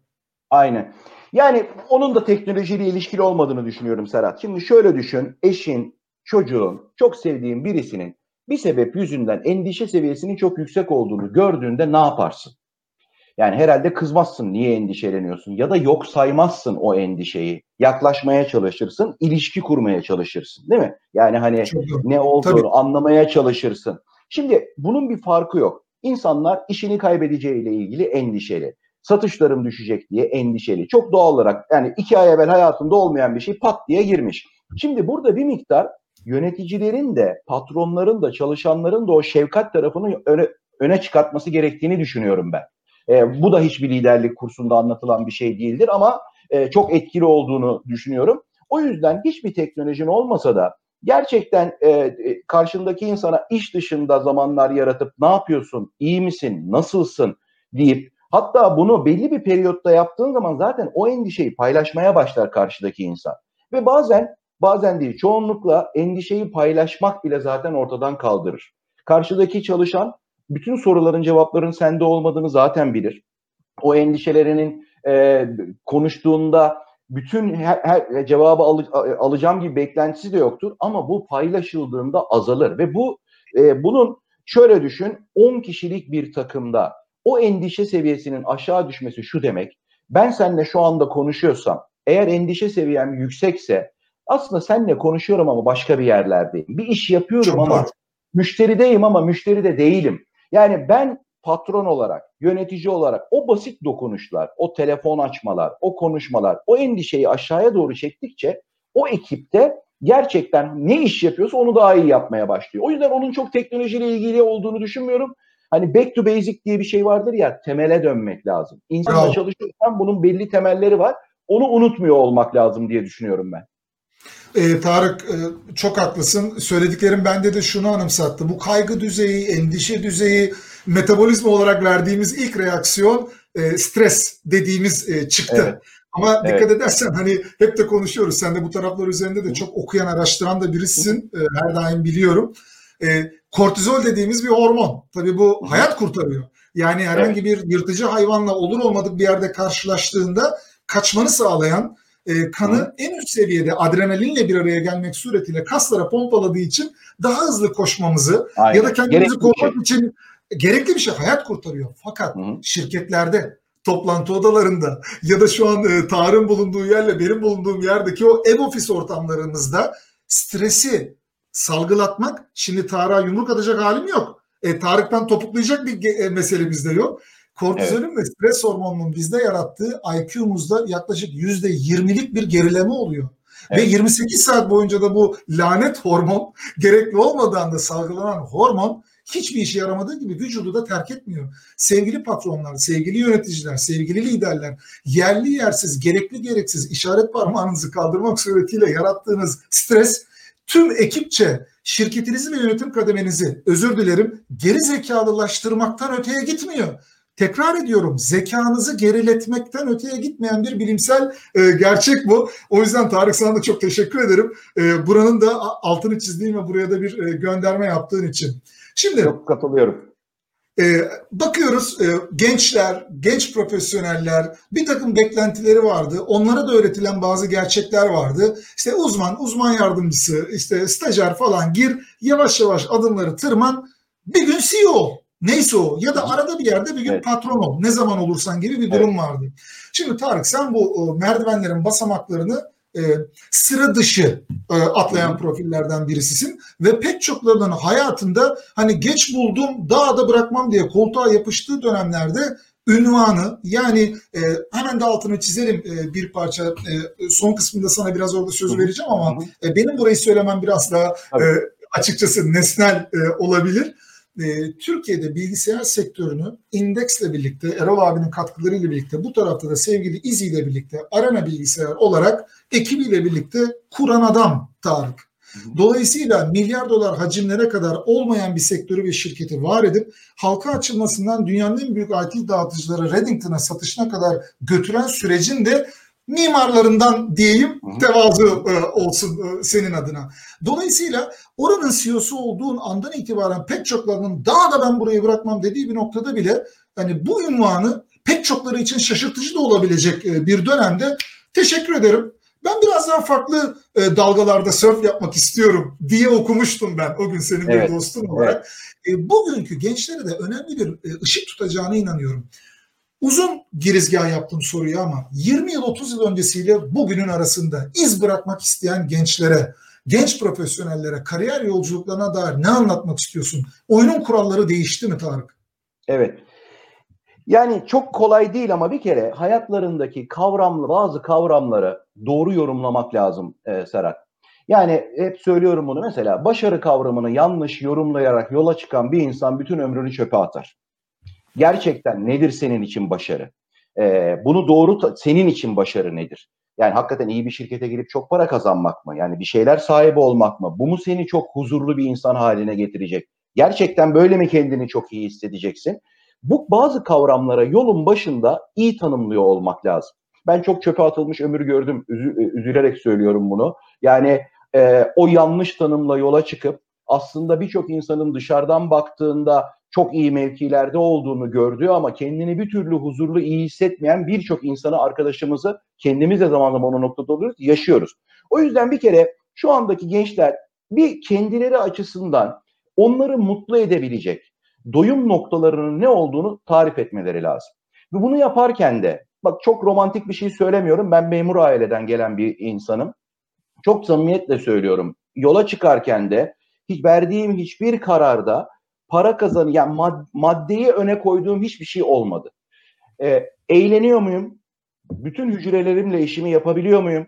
Aynen. Yani onun da teknolojiyle ilişkili olmadığını düşünüyorum Serhat. Şimdi şöyle düşün. Eşin, çocuğun, çok sevdiğin birisinin bir sebep yüzünden endişe seviyesinin çok yüksek olduğunu gördüğünde ne yaparsın? Yani herhalde kızmazsın niye endişeleniyorsun ya da yok saymazsın o endişeyi. Yaklaşmaya çalışırsın, ilişki kurmaya çalışırsın değil mi? Yani hani ne olduğunu Tabii. anlamaya çalışırsın. Şimdi bunun bir farkı yok. İnsanlar işini kaybedeceğiyle ilgili endişeli. Satışlarım düşecek diye endişeli. Çok doğal olarak yani iki ay evvel hayatında olmayan bir şey pat diye girmiş. Şimdi burada bir miktar yöneticilerin de patronların da çalışanların da o şefkat tarafını öne, öne çıkartması gerektiğini düşünüyorum ben. E, bu da hiçbir liderlik kursunda anlatılan bir şey değildir ama e, çok etkili olduğunu düşünüyorum. O yüzden hiçbir teknolojin olmasa da gerçekten e, e, karşındaki insana iş dışında zamanlar yaratıp ne yapıyorsun, iyi misin, nasılsın deyip hatta bunu belli bir periyotta yaptığın zaman zaten o endişeyi paylaşmaya başlar karşıdaki insan. Ve bazen bazen değil çoğunlukla endişeyi paylaşmak bile zaten ortadan kaldırır. Karşıdaki çalışan bütün soruların cevapların sende olmadığını zaten bilir. O endişelerinin e, konuştuğunda bütün her, her cevabı al, alacağım gibi beklentisi de yoktur ama bu paylaşıldığında azalır ve bu e, bunun şöyle düşün 10 kişilik bir takımda o endişe seviyesinin aşağı düşmesi şu demek ben seninle şu anda konuşuyorsam eğer endişe seviyem yüksekse aslında seninle konuşuyorum ama başka bir yerlerdeyim. Bir iş yapıyorum Çok ama doğru. müşterideyim ama müşteride değilim. Yani ben patron olarak, yönetici olarak o basit dokunuşlar, o telefon açmalar, o konuşmalar, o endişeyi aşağıya doğru çektikçe o ekipte gerçekten ne iş yapıyorsa onu daha iyi yapmaya başlıyor. O yüzden onun çok teknolojiyle ilgili olduğunu düşünmüyorum. Hani back to basic diye bir şey vardır ya temele dönmek lazım. İnsanla çalışırken bunun belli temelleri var. Onu unutmuyor olmak lazım diye düşünüyorum ben. E, Tarık e, çok haklısın. Söylediklerim bende de şunu anımsattı. Bu kaygı düzeyi, endişe düzeyi, metabolizma olarak verdiğimiz ilk reaksiyon e, stres dediğimiz e, çıktı. Evet. Ama evet. dikkat edersen hani hep de konuşuyoruz. Sen de bu taraflar üzerinde de çok okuyan, araştıran da birisin. E, her daim biliyorum. E, kortizol dediğimiz bir hormon. Tabii bu hayat kurtarıyor. Yani herhangi bir yırtıcı hayvanla olur olmadık bir yerde karşılaştığında kaçmanı sağlayan e, kanı Hı. en üst seviyede adrenalinle bir araya gelmek suretiyle kaslara pompaladığı için daha hızlı koşmamızı Aynen. ya da kendimizi korumak şey. için gerekli bir şey hayat kurtarıyor. Fakat Hı. şirketlerde toplantı odalarında ya da şu an e, Tarık'ın bulunduğu yerle benim bulunduğum yerdeki o ev ofis ortamlarımızda stresi salgılatmak şimdi Tarık'a yumruk atacak halim yok. E, Tarık'tan topuklayacak bir e, meselemiz de yok. Kortizolün evet. ve stres hormonunun bizde yarattığı IQ'muzda yaklaşık yüzde 20'lik bir gerileme oluyor. Evet. Ve 28 saat boyunca da bu lanet hormon gerekli olmadan da salgılanan hormon hiçbir işe yaramadığı gibi vücudu da terk etmiyor. Sevgili patronlar, sevgili yöneticiler, sevgili liderler, yerli yersiz, gerekli gereksiz işaret parmağınızı kaldırmak suretiyle yarattığınız stres tüm ekipçe şirketinizi ve yönetim kademenizi özür dilerim geri zekalılaştırmaktan öteye gitmiyor tekrar ediyorum zekanızı geriletmekten öteye gitmeyen bir bilimsel e, gerçek bu. O yüzden Tarık sana da çok teşekkür ederim. E, buranın da altını çizdiğin ve buraya da bir e, gönderme yaptığın için. Şimdi çok katılıyorum. E, bakıyoruz e, gençler, genç profesyoneller bir takım beklentileri vardı. Onlara da öğretilen bazı gerçekler vardı. İşte uzman, uzman yardımcısı, işte stajyer falan gir, yavaş yavaş adımları tırman. Bir gün CEO Neyse o ya da arada bir yerde bir gün evet. patron ol. Ne zaman olursan gibi bir durum evet. vardı. Şimdi Tarık sen bu merdivenlerin basamaklarını e, sıra dışı e, atlayan profillerden birisisin ve pek çoklarının hayatında hani geç buldum daha da bırakmam diye koltuğa yapıştığı dönemlerde ünvanı yani e, hemen de altını çizelim e, bir parça e, son kısmında sana biraz orada söz vereceğim ama e, benim burayı söylemem biraz daha e, açıkçası nesnel e, olabilir e, Türkiye'de bilgisayar sektörünü indeksle birlikte, Erol abinin katkılarıyla birlikte, bu tarafta da sevgili İzi ile birlikte, Arena Bilgisayar olarak ekibiyle birlikte kuran adam Tarık. Dolayısıyla milyar dolar hacimlere kadar olmayan bir sektörü ve şirketi var edip halka açılmasından dünyanın en büyük IT dağıtıcıları Reddington'a satışına kadar götüren sürecin de mimarlarından diyeyim tevazu e, olsun e, senin adına. Dolayısıyla oranın CEO'su olduğun andan itibaren pek çoklarının daha da ben burayı bırakmam dediği bir noktada bile hani bu ünvanı pek çokları için şaşırtıcı da olabilecek e, bir dönemde teşekkür ederim. Ben biraz daha farklı dalgalarda surf yapmak istiyorum diye okumuştum ben o gün senin evet. bir dostun olarak. Evet. Bugünkü gençlere de önemli bir ışık tutacağına inanıyorum. Uzun girizgah yaptım soruyu ama 20 yıl 30 yıl öncesiyle bugünün arasında iz bırakmak isteyen gençlere, genç profesyonellere, kariyer yolculuklarına dair ne anlatmak istiyorsun? Oyunun kuralları değişti mi Tarık? Evet. Yani çok kolay değil ama bir kere hayatlarındaki kavramlı bazı kavramları doğru yorumlamak lazım e, Serhat. Yani hep söylüyorum bunu mesela başarı kavramını yanlış yorumlayarak yola çıkan bir insan bütün ömrünü çöpe atar gerçekten nedir senin için başarı? Ee, bunu doğru senin için başarı nedir? Yani hakikaten iyi bir şirkete girip çok para kazanmak mı? Yani bir şeyler sahibi olmak mı? Bu mu seni çok huzurlu bir insan haline getirecek? Gerçekten böyle mi kendini çok iyi hissedeceksin? Bu bazı kavramlara yolun başında iyi tanımlıyor olmak lazım. Ben çok çöpe atılmış ömür gördüm. Üzü, üzülerek söylüyorum bunu. Yani e, o yanlış tanımla yola çıkıp aslında birçok insanın dışarıdan baktığında çok iyi mevkilerde olduğunu gördüğü ama kendini bir türlü huzurlu iyi hissetmeyen birçok insanı arkadaşımızı kendimiz de zaman zaman o noktada oluyoruz, yaşıyoruz. O yüzden bir kere şu andaki gençler bir kendileri açısından onları mutlu edebilecek doyum noktalarının ne olduğunu tarif etmeleri lazım. Ve bunu yaparken de bak çok romantik bir şey söylemiyorum. Ben memur aileden gelen bir insanım. Çok samimiyetle söylüyorum. Yola çıkarken de hiç verdiğim hiçbir kararda para kazanı yani mad- maddeyi öne koyduğum hiçbir şey olmadı. E, eğleniyor muyum? Bütün hücrelerimle işimi yapabiliyor muyum?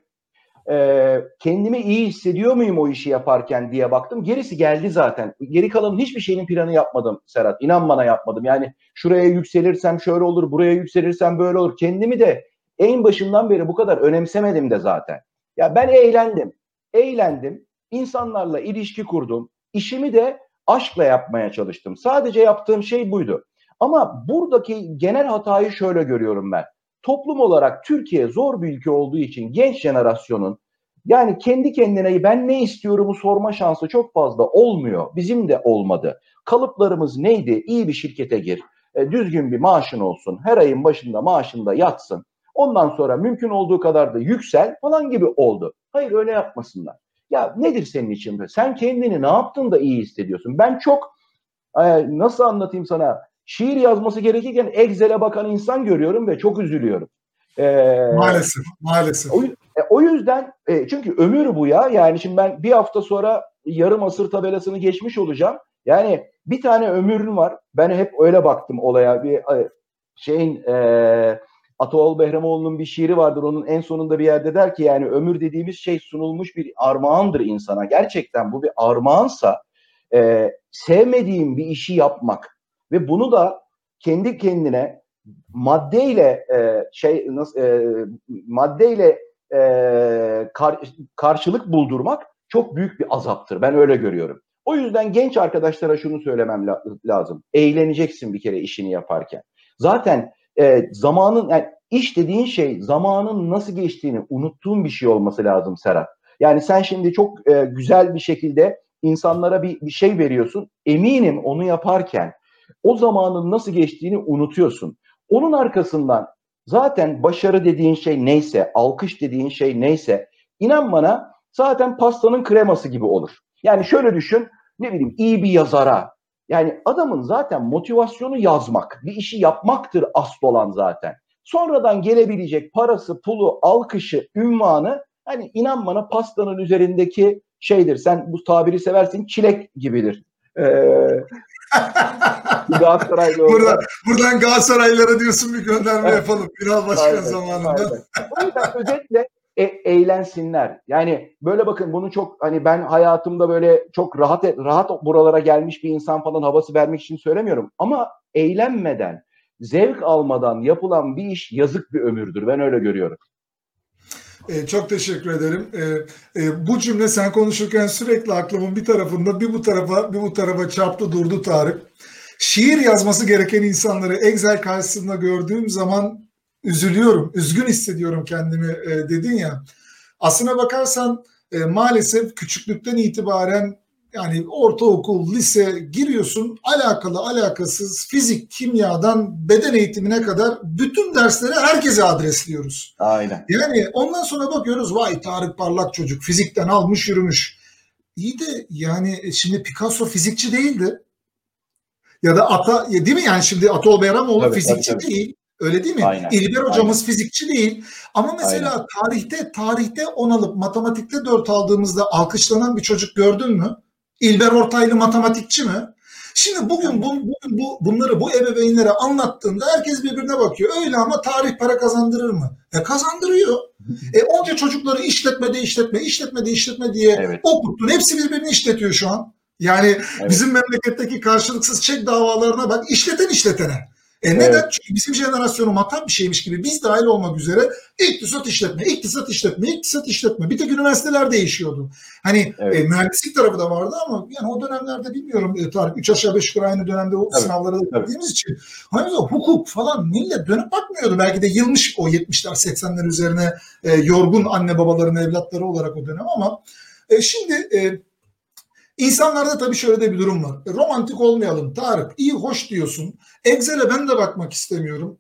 E, kendimi iyi hissediyor muyum o işi yaparken diye baktım. Gerisi geldi zaten. Geri kalan hiçbir şeyin planı yapmadım Serhat. İnan bana yapmadım. Yani şuraya yükselirsem şöyle olur, buraya yükselirsem böyle olur. Kendimi de en başından beri bu kadar önemsemedim de zaten. Ya ben eğlendim. Eğlendim. İnsanlarla ilişki kurdum. İşimi de aşkla yapmaya çalıştım. Sadece yaptığım şey buydu. Ama buradaki genel hatayı şöyle görüyorum ben. Toplum olarak Türkiye zor bir ülke olduğu için genç jenerasyonun yani kendi kendine ben ne istiyorumu sorma şansı çok fazla olmuyor. Bizim de olmadı. Kalıplarımız neydi? İyi bir şirkete gir. E, düzgün bir maaşın olsun. Her ayın başında maaşında yatsın. Ondan sonra mümkün olduğu kadar da yüksel falan gibi oldu. Hayır öyle yapmasınlar. Ya nedir senin için? Sen kendini ne yaptın da iyi hissediyorsun? Ben çok e, nasıl anlatayım sana? Şiir yazması gerekirken Excel'e bakan insan görüyorum ve çok üzülüyorum. Ee, maalesef, maalesef. O, e, o yüzden e, çünkü ömür bu ya. Yani şimdi ben bir hafta sonra yarım asır tabelasını geçmiş olacağım. Yani bir tane ömrün var. Ben hep öyle baktım olaya. Bir şeyin e, Ataol Behramoğlu'nun bir şiiri vardır. Onun en sonunda bir yerde der ki yani ömür dediğimiz şey sunulmuş bir armağandır insana. Gerçekten bu bir armağansa e, sevmediğim bir işi yapmak ve bunu da kendi kendine maddeyle e, şey nasıl e, maddeyle e, kar, karşılık buldurmak çok büyük bir azaptır. Ben öyle görüyorum. O yüzden genç arkadaşlara şunu söylemem la- lazım. Eğleneceksin bir kere işini yaparken. Zaten e, zamanın yani iş dediğin şey zamanın nasıl geçtiğini unuttuğun bir şey olması lazım Serhat. Yani sen şimdi çok e, güzel bir şekilde insanlara bir, bir şey veriyorsun. Eminim onu yaparken o zamanın nasıl geçtiğini unutuyorsun. Onun arkasından zaten başarı dediğin şey neyse, alkış dediğin şey neyse, inan bana zaten pastanın kreması gibi olur. Yani şöyle düşün, ne bileyim iyi bir yazara, yani adamın zaten motivasyonu yazmak, bir işi yapmaktır asıl olan zaten. Sonradan gelebilecek parası, pulu, alkışı, ünvanı hani inan bana pastanın üzerindeki şeydir. Sen bu tabiri seversin çilek gibidir. Ee, Galatasaraylı buradan, buradan Galatasaraylara diyorsun bir gönderme yapalım. Final başkan aynen, zamanında. Aynen. O yüzden özetle e, eğlensinler. Yani böyle bakın bunu çok hani ben hayatımda böyle çok rahat rahat buralara gelmiş bir insan falan havası vermek için söylemiyorum. Ama eğlenmeden, zevk almadan yapılan bir iş yazık bir ömürdür. Ben öyle görüyorum. Ee, çok teşekkür ederim. Ee, e, bu cümle sen konuşurken sürekli aklımın bir tarafında bir bu tarafa bir bu tarafa çarptı durdu Tarık. Şiir yazması gereken insanları Excel karşısında gördüğüm zaman üzülüyorum, üzgün hissediyorum kendimi e, dedin ya. Aslına bakarsan e, maalesef küçüklükten itibaren yani ortaokul, lise giriyorsun alakalı alakasız fizik, kimyadan beden eğitimine kadar bütün dersleri herkese adresliyoruz. Aynen. Yani ondan sonra bakıyoruz vay Tarık Parlak çocuk fizikten almış yürümüş. İyi de yani şimdi Picasso fizikçi değildi. Ya da Ata değil mi yani şimdi Atol Beyramoğlu tabii, fizikçi tabii, tabii. değil. Öyle değil mi? Aynen. İlber hocamız Aynen. fizikçi değil. Ama mesela Aynen. tarihte tarihte 10 alıp matematikte 4 aldığımızda alkışlanan bir çocuk gördün mü? İlber Ortaylı matematikçi mi? Şimdi bugün bu, bugün bu bunları bu ebeveynlere anlattığında herkes birbirine bakıyor. Öyle ama tarih para kazandırır mı? E kazandırıyor. E onca çocukları işletmede işletme, işletmede işletme diye evet. okuttun. Hepsi birbirini işletiyor şu an. Yani evet. bizim memleketteki karşılıksız çek davalarına bak işleten işletene. E neden? Evet. Çünkü bizim jenerasyonu matap bir şeymiş gibi biz dahil olmak üzere iktisat işletme, iktisat işletme, iktisat işletme. Bir tek üniversiteler değişiyordu. Hani evet. e, mühendislik tarafı da vardı ama yani o dönemlerde bilmiyorum e, Tarık 3 aşağı 5 yukarı aynı dönemde o evet. sınavlara da girdiğimiz için. Hani o hukuk falan millet dönüp bakmıyordu. Belki de yılmış o 70'ler 80'ler üzerine e, yorgun anne babaların evlatları olarak o dönem ama e, şimdi e, İnsanlarda tabii şöyle de bir durum var. E, romantik olmayalım Tarık. İyi hoş diyorsun. Excel'e ben de bakmak istemiyorum.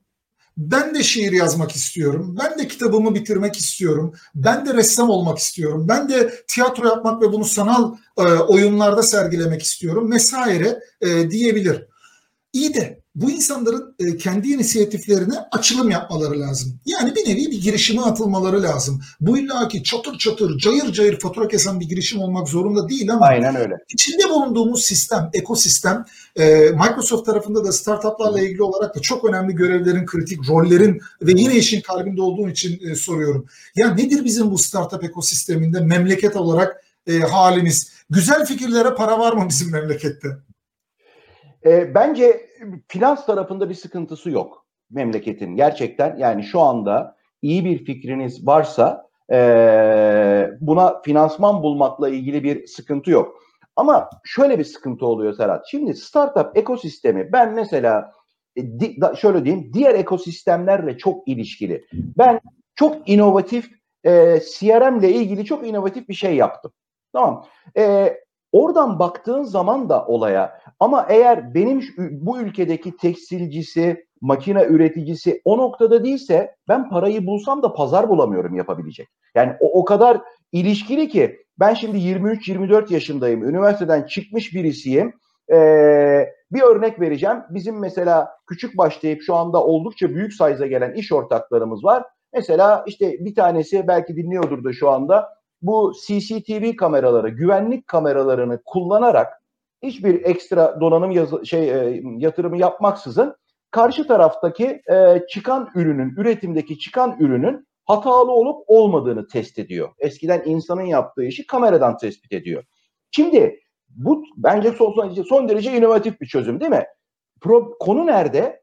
Ben de şiir yazmak istiyorum. Ben de kitabımı bitirmek istiyorum. Ben de ressam olmak istiyorum. Ben de tiyatro yapmak ve bunu sanal e, oyunlarda sergilemek istiyorum vesaire e, diyebilir. İyi de bu insanların e, kendi inisiyatiflerine açılım yapmaları lazım. Yani bir nevi bir girişime atılmaları lazım. Bu illaki çatır çatır, cayır cayır fatura kesen bir girişim olmak zorunda değil ama Aynen öyle. içinde bulunduğumuz sistem, ekosistem e, Microsoft tarafında da startuplarla ilgili olarak da çok önemli görevlerin, kritik rollerin ve yine işin kalbinde olduğum için e, soruyorum. Ya nedir bizim bu startup ekosisteminde memleket olarak halimiz? Güzel fikirlere para var mı bizim memlekette? E, bence finans tarafında bir sıkıntısı yok memleketin. Gerçekten yani şu anda iyi bir fikriniz varsa e, buna finansman bulmakla ilgili bir sıkıntı yok. Ama şöyle bir sıkıntı oluyor Serhat. Şimdi startup ekosistemi ben mesela e, şöyle diyeyim diğer ekosistemlerle çok ilişkili. Ben çok inovatif e, CRM ile ilgili çok inovatif bir şey yaptım. Tamam. E, Oradan baktığın zaman da olaya ama eğer benim bu ülkedeki tekstilcisi, makine üreticisi o noktada değilse ben parayı bulsam da pazar bulamıyorum yapabilecek. Yani o, o kadar ilişkili ki ben şimdi 23-24 yaşındayım. Üniversiteden çıkmış birisiyim. Ee, bir örnek vereceğim. Bizim mesela küçük başlayıp şu anda oldukça büyük sayıza gelen iş ortaklarımız var. Mesela işte bir tanesi belki dinliyordur da şu anda bu CCTV kameraları, güvenlik kameralarını kullanarak hiçbir ekstra donanım yazı, şey e, yatırımı yapmaksızın karşı taraftaki e, çıkan ürünün, üretimdeki çıkan ürünün hatalı olup olmadığını test ediyor. Eskiden insanın yaptığı işi kameradan tespit ediyor. Şimdi bu bence son, son derece inovatif bir çözüm değil mi? Pro, konu nerede?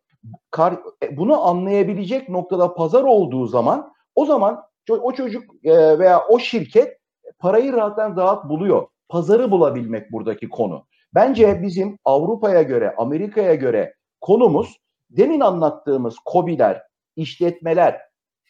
Kar, e, bunu anlayabilecek noktada pazar olduğu zaman o zaman o çocuk e, veya o şirket parayı rahattan rahat buluyor. Pazarı bulabilmek buradaki konu. Bence bizim Avrupa'ya göre, Amerika'ya göre konumuz demin anlattığımız kobiler, işletmeler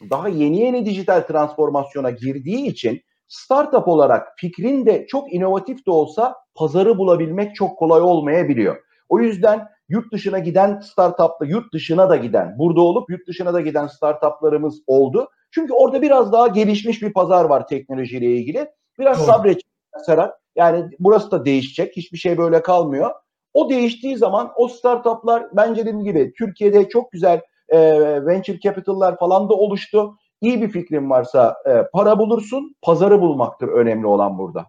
daha yeni yeni dijital transformasyona girdiği için startup olarak fikrin de çok inovatif de olsa pazarı bulabilmek çok kolay olmayabiliyor. O yüzden yurt dışına giden startupta yurt dışına da giden, burada olup yurt dışına da giden startuplarımız oldu. Çünkü orada biraz daha gelişmiş bir pazar var teknolojiyle ilgili. Biraz Doğru. sabredecek Serhat. Yani burası da değişecek. Hiçbir şey böyle kalmıyor. O değiştiği zaman o startuplar bence dediğim gibi Türkiye'de çok güzel e, venture capital'lar falan da oluştu. İyi bir fikrin varsa e, para bulursun, pazarı bulmaktır önemli olan burada.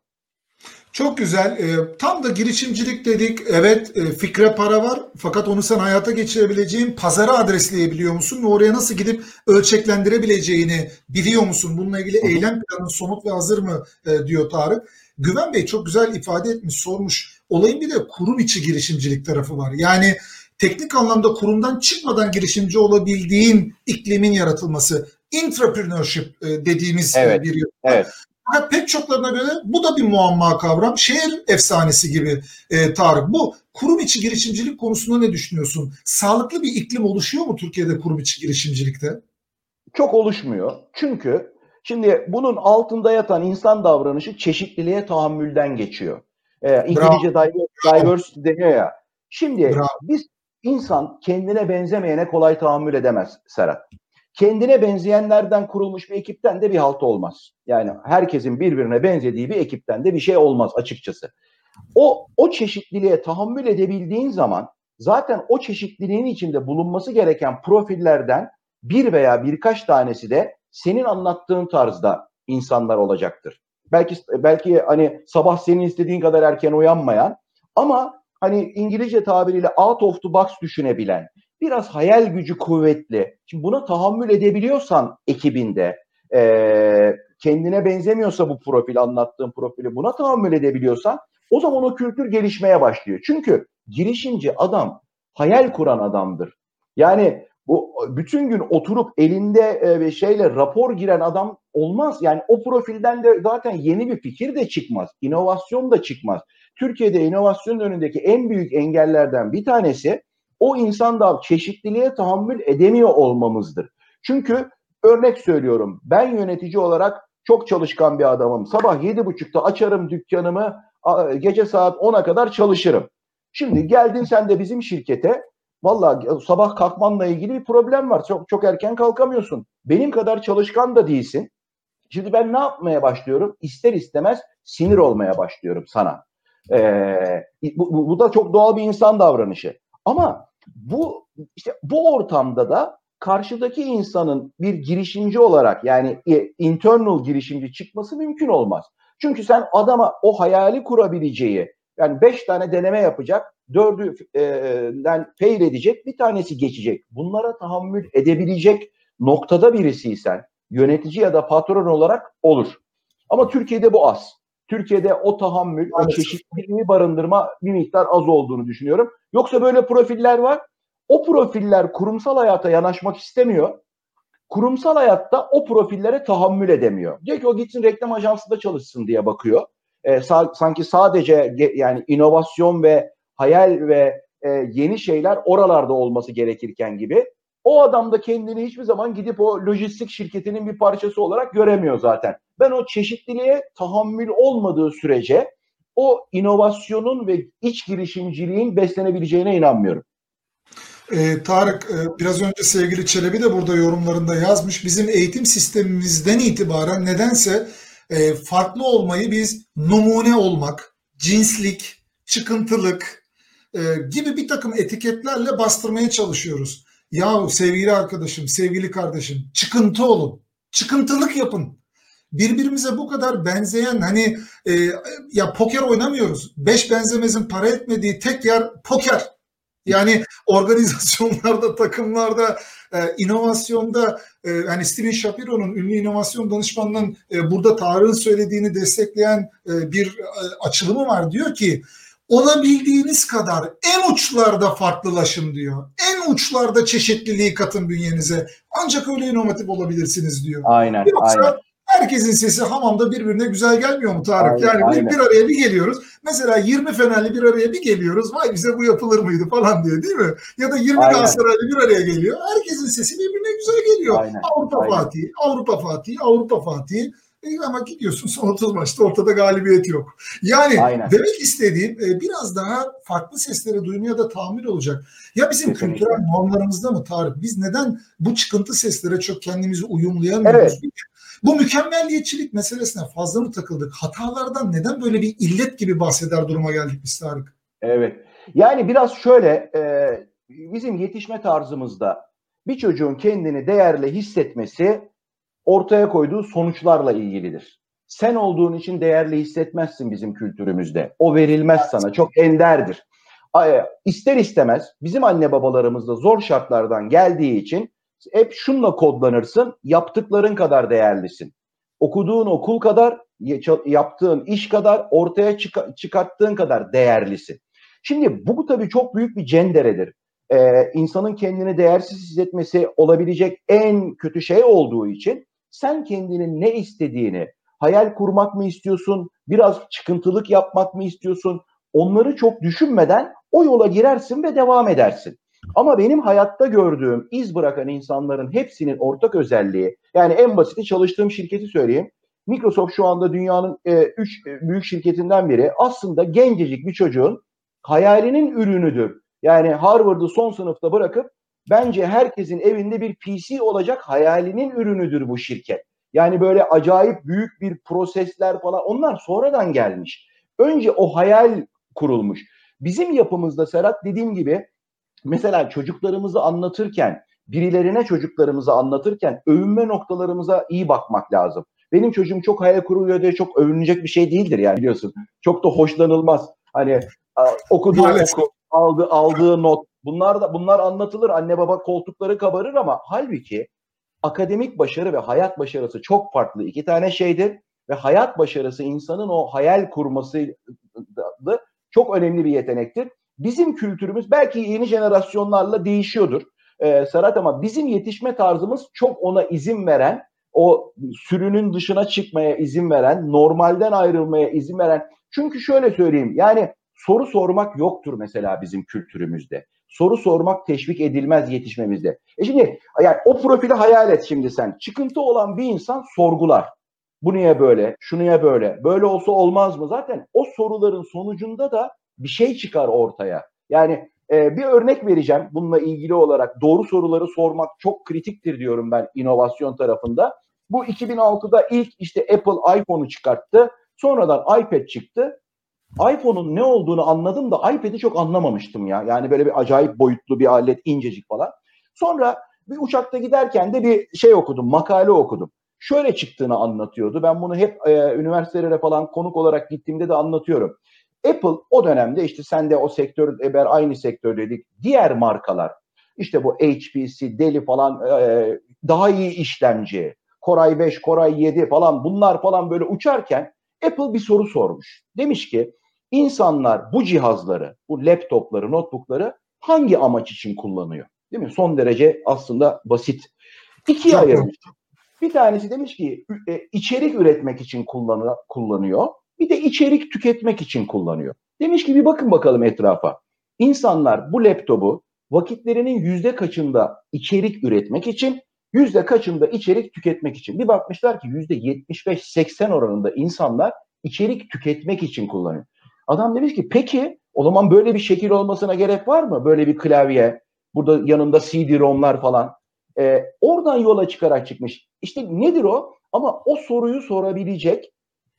Çok güzel. Ee, tam da girişimcilik dedik. Evet, e, fikre para var. Fakat onu sen hayata geçirebileceğin pazara adresleyebiliyor musun? Ve oraya nasıl gidip ölçeklendirebileceğini biliyor musun? Bununla ilgili eylem planın somut ve hazır mı e, diyor Tarık. Güven Bey çok güzel ifade etmiş, sormuş. Olayın bir de kurum içi girişimcilik tarafı var. Yani teknik anlamda kurumdan çıkmadan girişimci olabildiğin iklimin yaratılması. Intrapreneurship e, dediğimiz e, Evet. bir Evet. Fakat pek çoklarına göre bu da bir muamma kavram. Şehir efsanesi gibi e, Tarık. Bu kurum içi girişimcilik konusunda ne düşünüyorsun? Sağlıklı bir iklim oluşuyor mu Türkiye'de kurum içi girişimcilikte? Çok oluşmuyor. Çünkü şimdi bunun altında yatan insan davranışı çeşitliliğe tahammülden geçiyor. Ee, İngilizce diver- diversity deniyor ya. Şimdi Bravo. biz insan kendine benzemeyene kolay tahammül edemez Serhat. Kendine benzeyenlerden kurulmuş bir ekipten de bir halt olmaz. Yani herkesin birbirine benzediği bir ekipten de bir şey olmaz açıkçası. O o çeşitliliğe tahammül edebildiğin zaman zaten o çeşitliliğin içinde bulunması gereken profillerden bir veya birkaç tanesi de senin anlattığın tarzda insanlar olacaktır. Belki belki hani sabah senin istediğin kadar erken uyanmayan ama hani İngilizce tabiriyle out of the box düşünebilen, biraz hayal gücü kuvvetli. Şimdi buna tahammül edebiliyorsan ekibinde, eee, kendine benzemiyorsa bu profil anlattığın profili buna tahammül edebiliyorsan o zaman o kültür gelişmeye başlıyor. Çünkü girişimci adam hayal kuran adamdır. Yani bu bütün gün oturup elinde e, şeyle rapor giren adam olmaz. Yani o profilden de zaten yeni bir fikir de çıkmaz. inovasyon da çıkmaz. Türkiye'de inovasyonun önündeki en büyük engellerden bir tanesi o insan da çeşitliliğe tahammül edemiyor olmamızdır. Çünkü örnek söylüyorum ben yönetici olarak çok çalışkan bir adamım. Sabah yedi buçukta açarım dükkanımı gece saat 10'a kadar çalışırım. Şimdi geldin sen de bizim şirkete Valla sabah kalkmanla ilgili bir problem var. Çok çok erken kalkamıyorsun. Benim kadar çalışkan da değilsin. Şimdi ben ne yapmaya başlıyorum? İster istemez sinir olmaya başlıyorum sana. Ee, bu, bu, bu da çok doğal bir insan davranışı. Ama bu işte bu ortamda da karşıdaki insanın bir girişimci olarak yani e, internal girişimci çıkması mümkün olmaz. Çünkü sen adama o hayali kurabileceği yani beş tane deneme yapacak, dördünden fail edecek, bir tanesi geçecek. Bunlara tahammül edebilecek noktada birisiysen yönetici ya da patron olarak olur. Ama Türkiye'de bu az. Türkiye'de o tahammül, o Maalesef. çeşitliliği barındırma bir miktar az olduğunu düşünüyorum. Yoksa böyle profiller var. O profiller kurumsal hayata yanaşmak istemiyor. Kurumsal hayatta o profillere tahammül edemiyor. Diyor ki o gitsin reklam ajansında çalışsın diye bakıyor. Ee, sa- sanki sadece yani inovasyon ve hayal ve e, yeni şeyler oralarda olması gerekirken gibi. O adam da kendini hiçbir zaman gidip o lojistik şirketinin bir parçası olarak göremiyor zaten. Ben o çeşitliliğe tahammül olmadığı sürece o inovasyonun ve iç girişimciliğin beslenebileceğine inanmıyorum. Ee, Tarık e, biraz önce sevgili Çelebi de burada yorumlarında yazmış. Bizim eğitim sistemimizden itibaren nedense e, farklı olmayı biz numune olmak, cinslik, çıkıntılık e, gibi bir takım etiketlerle bastırmaya çalışıyoruz. Yahu sevgili arkadaşım, sevgili kardeşim çıkıntı olun, çıkıntılık yapın. Birbirimize bu kadar benzeyen hani e, ya poker oynamıyoruz. Beş benzemezin para etmediği tek yer poker. Yani organizasyonlarda, takımlarda, e, inovasyonda e, hani Steven Shapiro'nun ünlü inovasyon danışmanının e, burada Tarık'ın söylediğini destekleyen e, bir e, açılımı var. Diyor ki olabildiğiniz kadar en uçlarda farklılaşın diyor. Uçlarda çeşitliliği katın bünyenize. Ancak öyle inovatif olabilirsiniz diyor. Aynen, Yoksa aynen. herkesin sesi hamamda birbirine güzel gelmiyor mu Tarık? Aynen, yani bir, aynen. bir araya bir geliyoruz. Mesela 20 Fenerli bir araya bir geliyoruz. Vay bize bu yapılır mıydı falan diyor değil mi? Ya da 20 Aynen. Galatasaraylı bir araya geliyor. Herkesin sesi birbirine güzel geliyor. Aynen, Avrupa aynen. Fatih, Avrupa Fatih, Avrupa Fatih. E, ama gidiyorsun son 30 maçta ortada galibiyet yok. Yani Aynen. demek istediğim e, biraz daha farklı sesleri duymaya da tahammül olacak. Ya bizim Kesinlikle. kültürel normlarımızda mı Tarık? Biz neden bu çıkıntı seslere çok kendimizi uyumlayamıyoruz? Evet. Bu mükemmelliyetçilik meselesine fazla mı takıldık? Hatalardan neden böyle bir illet gibi bahseder duruma geldik biz Tarık? Evet. Yani biraz şöyle e, bizim yetişme tarzımızda bir çocuğun kendini değerli hissetmesi ortaya koyduğu sonuçlarla ilgilidir. Sen olduğun için değerli hissetmezsin bizim kültürümüzde. O verilmez sana. Çok enderdir. A- İster istemez bizim anne babalarımız da zor şartlardan geldiği için hep şunla kodlanırsın. Yaptıkların kadar değerlisin. Okuduğun okul kadar, yaptığın iş kadar, ortaya çıka- çıkarttığın kadar değerlisin. Şimdi bu tabii çok büyük bir cenderedir. Ee, insanın kendini değersiz hissetmesi olabilecek en kötü şey olduğu için sen kendinin ne istediğini, hayal kurmak mı istiyorsun, biraz çıkıntılık yapmak mı istiyorsun, onları çok düşünmeden o yola girersin ve devam edersin. Ama benim hayatta gördüğüm iz bırakan insanların hepsinin ortak özelliği, yani en basiti çalıştığım şirketi söyleyeyim. Microsoft şu anda dünyanın e, üç e, büyük şirketinden biri. Aslında gencecik bir çocuğun hayalinin ürünüdür. Yani Harvard'ı son sınıfta bırakıp bence herkesin evinde bir PC olacak hayalinin ürünüdür bu şirket. Yani böyle acayip büyük bir prosesler falan onlar sonradan gelmiş. Önce o hayal kurulmuş. Bizim yapımızda Serhat dediğim gibi mesela çocuklarımızı anlatırken, birilerine çocuklarımızı anlatırken övünme noktalarımıza iyi bakmak lazım. Benim çocuğum çok hayal kuruyor diye çok övünecek bir şey değildir yani biliyorsun. Çok da hoşlanılmaz. Hani okuduğu oku, aldığı, aldığı not. Bunlar da bunlar anlatılır. Anne baba koltukları kabarır ama halbuki akademik başarı ve hayat başarısı çok farklı iki tane şeydir ve hayat başarısı insanın o hayal kurması da çok önemli bir yetenektir. Bizim kültürümüz belki yeni jenerasyonlarla değişiyordur. Ee, Serhat ama bizim yetişme tarzımız çok ona izin veren, o sürünün dışına çıkmaya izin veren, normalden ayrılmaya izin veren. Çünkü şöyle söyleyeyim yani soru sormak yoktur mesela bizim kültürümüzde. Soru sormak teşvik edilmez yetişmemizde. E şimdi yani o profili hayal et şimdi sen. Çıkıntı olan bir insan sorgular. Bu niye böyle? Şu niye böyle? Böyle olsa olmaz mı? Zaten o soruların sonucunda da bir şey çıkar ortaya. Yani e, bir örnek vereceğim bununla ilgili olarak. Doğru soruları sormak çok kritiktir diyorum ben inovasyon tarafında. Bu 2006'da ilk işte Apple iPhone'u çıkarttı. Sonradan iPad çıktı iPhone'un ne olduğunu anladım da iPad'i çok anlamamıştım ya. Yani böyle bir acayip boyutlu bir alet, incecik falan. Sonra bir uçakta giderken de bir şey okudum, makale okudum. Şöyle çıktığını anlatıyordu. Ben bunu hep e, üniversitelere falan konuk olarak gittiğimde de anlatıyorum. Apple o dönemde işte sen de o sektör, eber aynı sektör dedik. Diğer markalar işte bu HPC, Dell falan e, daha iyi işlemci, Koray 5, Koray 7 falan bunlar falan böyle uçarken Apple bir soru sormuş. Demiş ki insanlar bu cihazları, bu laptopları, notebookları hangi amaç için kullanıyor? Değil mi? Son derece aslında basit. İkiye ayırmış. Bir tanesi demiş ki e, içerik üretmek için kullanı- kullanıyor. Bir de içerik tüketmek için kullanıyor. Demiş ki bir bakın bakalım etrafa. İnsanlar bu laptopu vakitlerinin yüzde kaçında içerik üretmek için, yüzde kaçında içerik tüketmek için. Bir bakmışlar ki yüzde 75-80 oranında insanlar içerik tüketmek için kullanıyor. Adam demiş ki peki o zaman böyle bir şekil olmasına gerek var mı? Böyle bir klavye, burada yanında CD-ROM'lar falan. Ee, oradan yola çıkarak çıkmış. İşte nedir o? Ama o soruyu sorabilecek,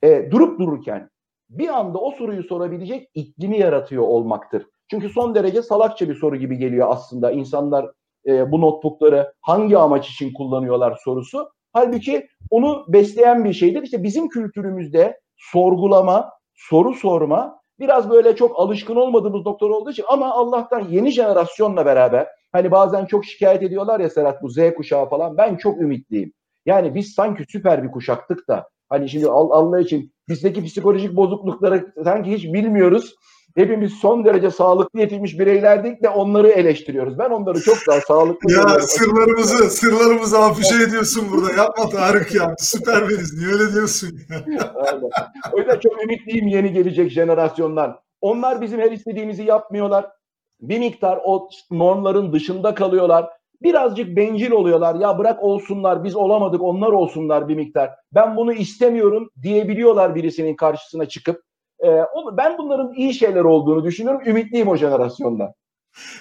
e, durup dururken bir anda o soruyu sorabilecek iklimi yaratıyor olmaktır. Çünkü son derece salakça bir soru gibi geliyor aslında. İnsanlar e, bu notebookları hangi amaç için kullanıyorlar sorusu. Halbuki onu besleyen bir şeydir. İşte bizim kültürümüzde sorgulama, soru sorma biraz böyle çok alışkın olmadığımız noktalar olduğu için ama Allah'tan yeni jenerasyonla beraber hani bazen çok şikayet ediyorlar ya Serhat bu Z kuşağı falan ben çok ümitliyim. Yani biz sanki süper bir kuşaktık da hani şimdi Allah için bizdeki psikolojik bozuklukları sanki hiç bilmiyoruz. Hepimiz son derece sağlıklı yetişmiş bireylerdik de onları eleştiriyoruz. Ben onları çok daha sağlıklı Ya sırlarımızı, sırlarımızı afişe ediyorsun burada. Yapma Tarık ya. Süper biriz. Niye öyle diyorsun? Aynen. O yüzden çok ümitliyim yeni gelecek jenerasyondan. Onlar bizim her istediğimizi yapmıyorlar. Bir miktar o normların dışında kalıyorlar. birazcık bencil oluyorlar. Ya bırak olsunlar biz olamadık onlar olsunlar bir miktar. Ben bunu istemiyorum diyebiliyorlar birisinin karşısına çıkıp. E, ben bunların iyi şeyler olduğunu düşünüyorum. Ümitliyim o jenerasyonda.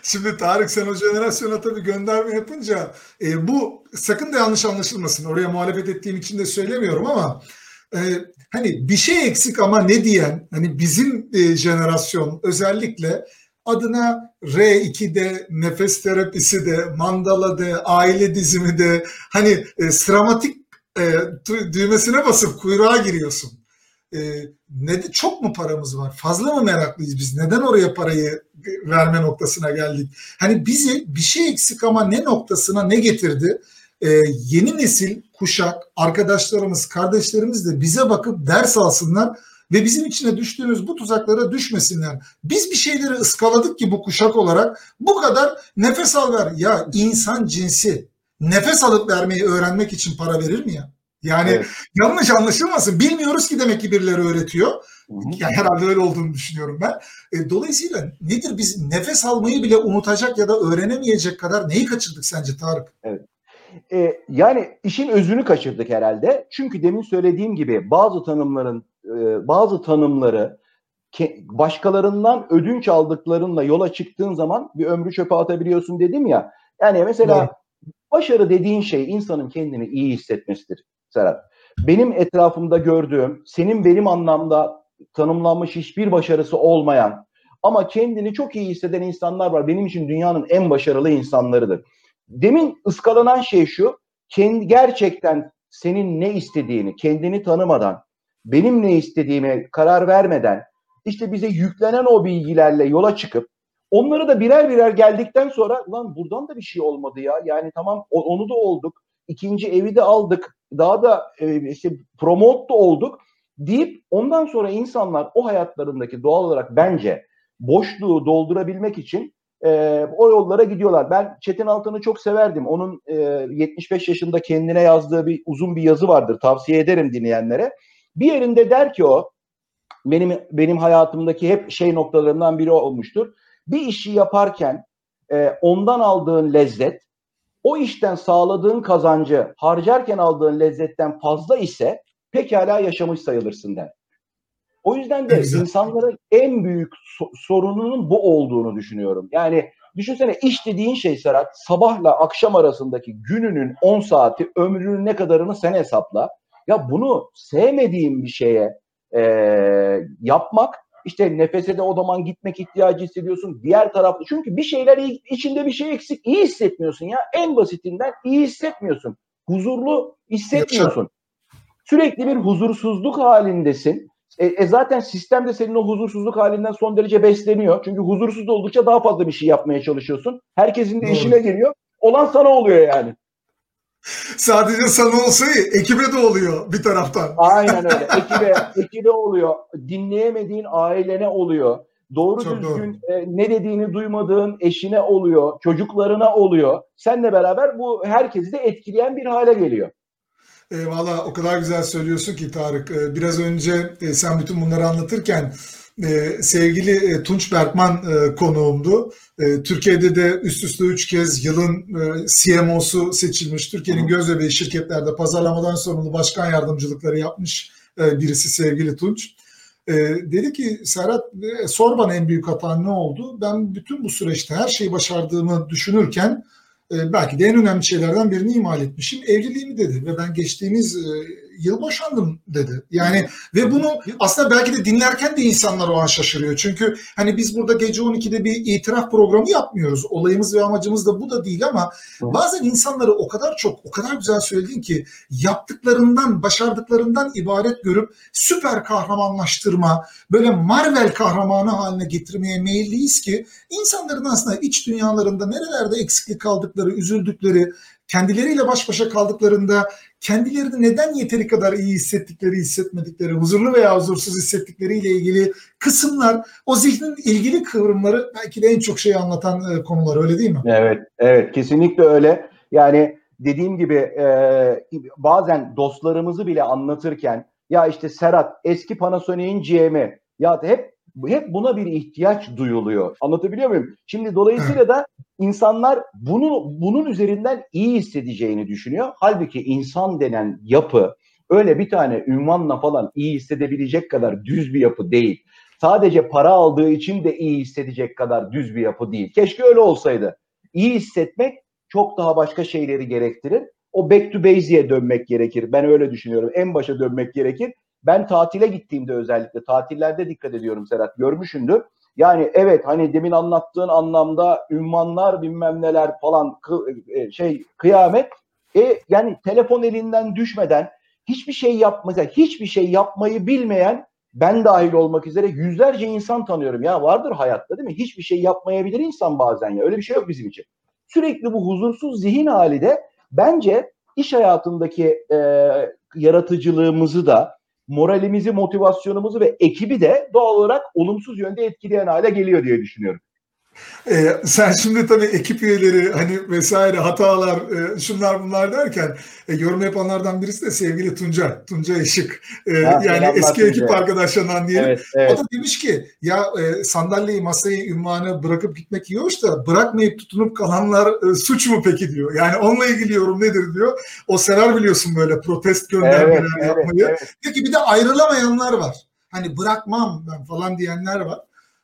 Şimdi Tarık sen o jenerasyona tabii gönderme yapınca e, bu sakın da yanlış anlaşılmasın. Oraya muhalefet ettiğim için de söylemiyorum ama e, hani bir şey eksik ama ne diyen hani bizim e, jenerasyon özellikle adına R2'de, nefes terapisi de, mandala de, aile dizimi de hani e, sıramatik e, düğmesine basıp kuyruğa giriyorsun. E, ne çok mu paramız var? Fazla mı meraklıyız biz? Neden oraya parayı verme noktasına geldik? Hani bizi bir şey eksik ama ne noktasına ne getirdi? E, yeni nesil kuşak, arkadaşlarımız, kardeşlerimiz de bize bakıp ders alsınlar ve bizim içine düştüğümüz bu tuzaklara düşmesinler. Biz bir şeyleri ıskaladık ki bu kuşak olarak bu kadar nefes al ver. Ya insan cinsi nefes alıp vermeyi öğrenmek için para verir mi ya? Yani evet. yanlış anlaşılmasın. Bilmiyoruz ki demek ki birileri öğretiyor. Yani herhalde öyle olduğunu düşünüyorum ben. E, dolayısıyla nedir biz nefes almayı bile unutacak ya da öğrenemeyecek kadar neyi kaçırdık sence Tarık? Evet. E, yani işin özünü kaçırdık herhalde. Çünkü demin söylediğim gibi bazı tanımların e, bazı tanımları başkalarından ödünç aldıklarınla yola çıktığın zaman bir ömrü çöpe atabiliyorsun dedim ya. Yani mesela evet. başarı dediğin şey insanın kendini iyi hissetmesidir Serhat. Benim etrafımda gördüğüm, senin benim anlamda tanımlanmış hiçbir başarısı olmayan ama kendini çok iyi hisseden insanlar var. Benim için dünyanın en başarılı insanlarıdır. Demin ıskalanan şey şu, kendi gerçekten senin ne istediğini kendini tanımadan, benim ne istediğime karar vermeden işte bize yüklenen o bilgilerle yola çıkıp onları da birer birer geldikten sonra lan buradan da bir şey olmadı ya. Yani tamam onu da olduk. ikinci evi de aldık. Daha da e, işte promote da olduk deyip ondan sonra insanlar o hayatlarındaki doğal olarak bence boşluğu doldurabilmek için e, o yollara gidiyorlar. Ben Çetin Altan'ı çok severdim. Onun e, 75 yaşında kendine yazdığı bir uzun bir yazı vardır. Tavsiye ederim dinleyenlere. Bir yerinde der ki o benim benim hayatımdaki hep şey noktalarından biri olmuştur. Bir işi yaparken e, ondan aldığın lezzet o işten sağladığın kazancı harcarken aldığın lezzetten fazla ise pekala yaşamış sayılırsın der. O yüzden de Güzel. insanların en büyük so- sorununun bu olduğunu düşünüyorum. Yani düşünsene iş dediğin şey Serhat sabahla akşam arasındaki gününün 10 saati ömrünün ne kadarını sen hesapla. Ya bunu sevmediğim bir şeye e, yapmak işte nefese de o zaman gitmek ihtiyacı hissediyorsun. Diğer tarafta çünkü bir şeyler içinde bir şey eksik. iyi hissetmiyorsun ya. En basitinden iyi hissetmiyorsun. Huzurlu hissetmiyorsun. Sürekli bir huzursuzluk halindesin. E, e zaten sistem de senin o huzursuzluk halinden son derece besleniyor. Çünkü huzursuz oldukça daha fazla bir şey yapmaya çalışıyorsun. Herkesin de Doğru. işine geliyor. Olan sana oluyor yani. Sadece sana olsa ekibe de oluyor bir taraftan. Aynen öyle. Ekibe, ekibe oluyor. Dinleyemediğin ailene oluyor. Doğru Çok düzgün doğru. E, ne dediğini duymadığın eşine oluyor, çocuklarına oluyor. Seninle beraber bu herkesi de etkileyen bir hale geliyor. E, Valla o kadar güzel söylüyorsun ki Tarık. E, biraz önce e, sen bütün bunları anlatırken e, sevgili e, Tunç Berkman e, konuğumdu. E, Türkiye'de de üst üste üç kez yılın e, CMO'su seçilmiş. Türkiye'nin göz bebeği şirketlerde pazarlamadan sorumlu başkan yardımcılıkları yapmış e, birisi sevgili Tunç. E, dedi ki Serhat e, sor bana en büyük hata ne oldu? Ben bütün bu süreçte her şeyi başardığımı düşünürken e, belki de en önemli şeylerden birini imal etmişim. Evliliğimi dedi ve ben geçtiğimiz e, yıl boşandım dedi. Yani ve bunu aslında belki de dinlerken de insanlar o an şaşırıyor. Çünkü hani biz burada gece 12'de bir itiraf programı yapmıyoruz. Olayımız ve amacımız da bu da değil ama bazen insanları o kadar çok, o kadar güzel söyledin ki yaptıklarından, başardıklarından ibaret görüp süper kahramanlaştırma, böyle Marvel kahramanı haline getirmeye meyilliyiz ki insanların aslında iç dünyalarında nerelerde eksiklik kaldıkları, üzüldükleri, kendileriyle baş başa kaldıklarında kendilerini neden yeteri kadar iyi hissettikleri, hissetmedikleri, huzurlu veya huzursuz hissettikleriyle ilgili kısımlar, o zihnin ilgili kıvrımları belki de en çok şey anlatan e, konular öyle değil mi? Evet, evet kesinlikle öyle. Yani dediğim gibi e, bazen dostlarımızı bile anlatırken ya işte Serhat eski Panasonic'in GM'i ya hep hep buna bir ihtiyaç duyuluyor. Anlatabiliyor muyum? Şimdi dolayısıyla da insanlar bunu bunun üzerinden iyi hissedeceğini düşünüyor. Halbuki insan denen yapı öyle bir tane ünvanla falan iyi hissedebilecek kadar düz bir yapı değil. Sadece para aldığı için de iyi hissedecek kadar düz bir yapı değil. Keşke öyle olsaydı. İyi hissetmek çok daha başka şeyleri gerektirir. O back to basic'e dönmek gerekir. Ben öyle düşünüyorum. En başa dönmek gerekir. Ben tatile gittiğimde özellikle tatillerde dikkat ediyorum Serhat. Görmüşündür. Yani evet hani demin anlattığın anlamda ünvanlar bilmem neler falan e, şey kıyamet. E yani telefon elinden düşmeden hiçbir şey yapmasa hiçbir şey yapmayı bilmeyen ben dahil olmak üzere yüzlerce insan tanıyorum. Ya vardır hayatta değil mi? Hiçbir şey yapmayabilir insan bazen ya. Öyle bir şey yok bizim için. Sürekli bu huzursuz zihin hali de bence iş hayatındaki e, yaratıcılığımızı da moralimizi, motivasyonumuzu ve ekibi de doğal olarak olumsuz yönde etkileyen hale geliyor diye düşünüyorum. Ee, sen şimdi tabii ekip üyeleri hani vesaire hatalar e, şunlar bunlar derken e, yorum yapanlardan birisi de sevgili Tunca, Tunca Işık. E, ha, yani eski Tunca. ekip arkadaşlarından diyelim. Evet, evet. O da demiş ki ya e, sandalyeyi masayı ünvanı bırakıp gitmek iyi hoş da bırakmayıp tutunup kalanlar e, suç mu peki diyor. Yani onunla ilgili yorum nedir diyor. O sever biliyorsun böyle protest göndermeler evet, yapmayı. Evet, evet. Peki bir de ayrılamayanlar var. Hani bırakmam ben falan diyenler var.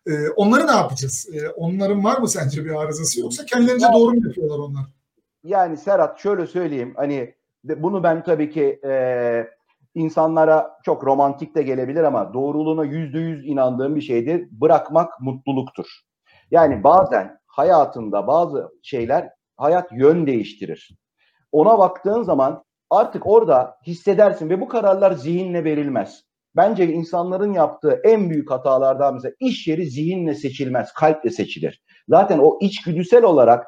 E, onları ne yapacağız? E, onların var mı sence bir arızası yoksa kendilerince yani, doğru mu yapıyorlar onlar? Yani Serhat şöyle söyleyeyim hani bunu ben tabii ki e, insanlara çok romantik de gelebilir ama doğruluğuna yüzde yüz inandığım bir şeydir. Bırakmak mutluluktur. Yani bazen hayatında bazı şeyler hayat yön değiştirir. Ona baktığın zaman artık orada hissedersin ve bu kararlar zihinle verilmez. Bence insanların yaptığı en büyük hatalardan mesela iş yeri zihinle seçilmez, kalple seçilir. Zaten o içgüdüsel olarak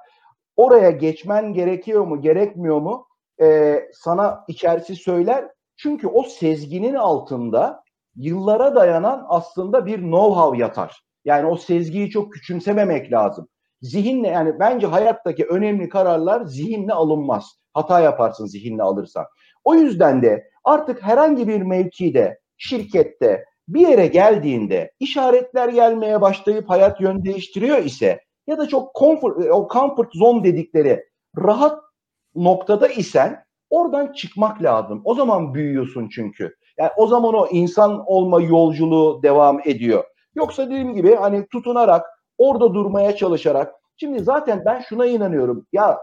oraya geçmen gerekiyor mu, gerekmiyor mu e, sana içerisi söyler. Çünkü o sezginin altında yıllara dayanan aslında bir know-how yatar. Yani o sezgiyi çok küçümsememek lazım. Zihinle yani bence hayattaki önemli kararlar zihinle alınmaz. Hata yaparsın zihinle alırsan. O yüzden de artık herhangi bir mevkide şirkette bir yere geldiğinde işaretler gelmeye başlayıp hayat yön değiştiriyor ise ya da çok comfort, o comfort zone dedikleri rahat noktada isen oradan çıkmak lazım. O zaman büyüyorsun çünkü. Yani o zaman o insan olma yolculuğu devam ediyor. Yoksa dediğim gibi hani tutunarak orada durmaya çalışarak şimdi zaten ben şuna inanıyorum. Ya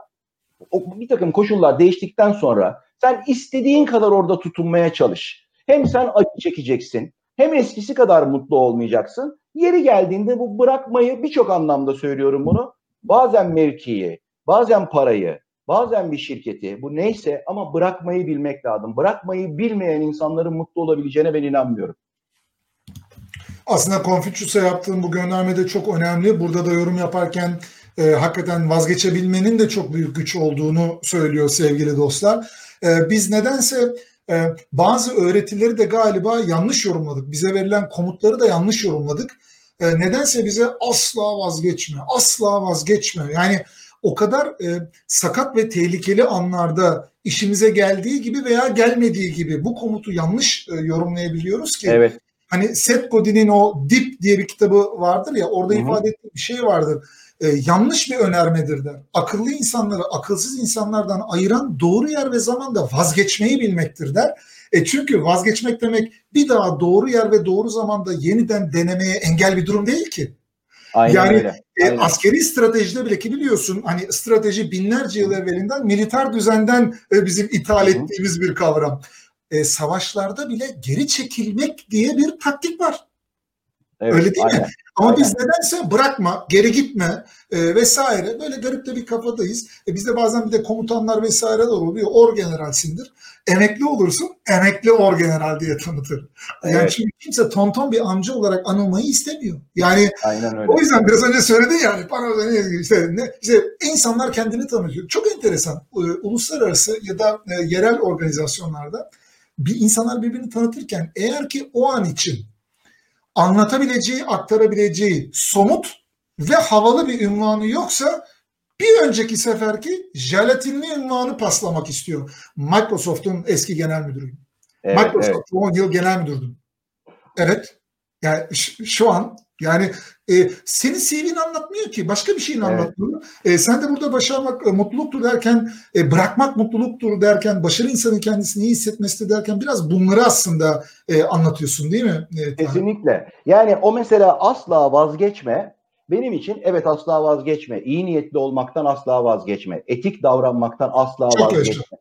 bir takım koşullar değiştikten sonra sen istediğin kadar orada tutunmaya çalış. Hem sen acı çekeceksin hem eskisi kadar mutlu olmayacaksın. Yeri geldiğinde bu bırakmayı birçok anlamda söylüyorum bunu. Bazen mevkiyi, bazen parayı, bazen bir şirketi bu neyse ama bırakmayı bilmek lazım. Bırakmayı bilmeyen insanların mutlu olabileceğine ben inanmıyorum. Aslında Confucius'a yaptığım bu gönderme de çok önemli. Burada da yorum yaparken e, hakikaten vazgeçebilmenin de çok büyük güç olduğunu söylüyor sevgili dostlar. E, biz nedense bazı öğretileri de galiba yanlış yorumladık. Bize verilen komutları da yanlış yorumladık. E, nedense bize asla vazgeçme, asla vazgeçme. Yani o kadar e, sakat ve tehlikeli anlarda işimize geldiği gibi veya gelmediği gibi bu komutu yanlış e, yorumlayabiliyoruz ki. Evet. Hani Seth Godin'in o Dip diye bir kitabı vardır ya orada Hı-hı. ifade ettiği bir şey vardır e, yanlış bir önermedir der. Akıllı insanları akılsız insanlardan ayıran doğru yer ve zamanda vazgeçmeyi bilmektir der. E çünkü vazgeçmek demek bir daha doğru yer ve doğru zamanda yeniden denemeye engel bir durum değil ki. Aynen yani öyle. E, Aynen. E, askeri stratejide bile ki biliyorsun hani strateji binlerce yıl evvelinden militer düzenden e, bizim ithal ettiğimiz bir kavram. E, savaşlarda bile geri çekilmek diye bir taktik var. Evet, Öyle değil aynen. mi? Ama aynen. biz nedense bırakma, geri gitme e, vesaire böyle garip de bir kafadayız. E, bizde bazen bir de komutanlar vesaire de oluyor. Or generalsindir. Emekli olursun, emekli or general diye tanıtır. Yani evet. çünkü kimse tonton bir amca olarak anılmayı istemiyor. Yani aynen öyle. o yüzden biraz önce söyledin yani para işte, ne, işte insanlar kendini tanıtıyor. Çok enteresan. E, uluslararası ya da e, yerel organizasyonlarda bir insanlar birbirini tanıtırken eğer ki o an için anlatabileceği, aktarabileceği somut ve havalı bir ünvanı yoksa bir önceki seferki jelatinli ünvanı paslamak istiyor. Microsoft'un eski genel müdürü. Evet, Microsoft evet. 10 yıl genel müdürdüm. Evet. Yani şu an yani e, senin CV'ni anlatmıyor ki. Başka bir şeyini evet. anlatmıyor. E, sen de burada başarmak e, mutluluktur derken, e, bırakmak mutluluktur derken, başarı insanın kendisini iyi hissetmesi derken biraz bunları aslında e, anlatıyorsun değil mi? E, Kesinlikle. Yani o mesela asla vazgeçme. Benim için evet asla vazgeçme. İyi niyetli olmaktan asla vazgeçme. Etik davranmaktan asla Çok vazgeçme. Yaşa.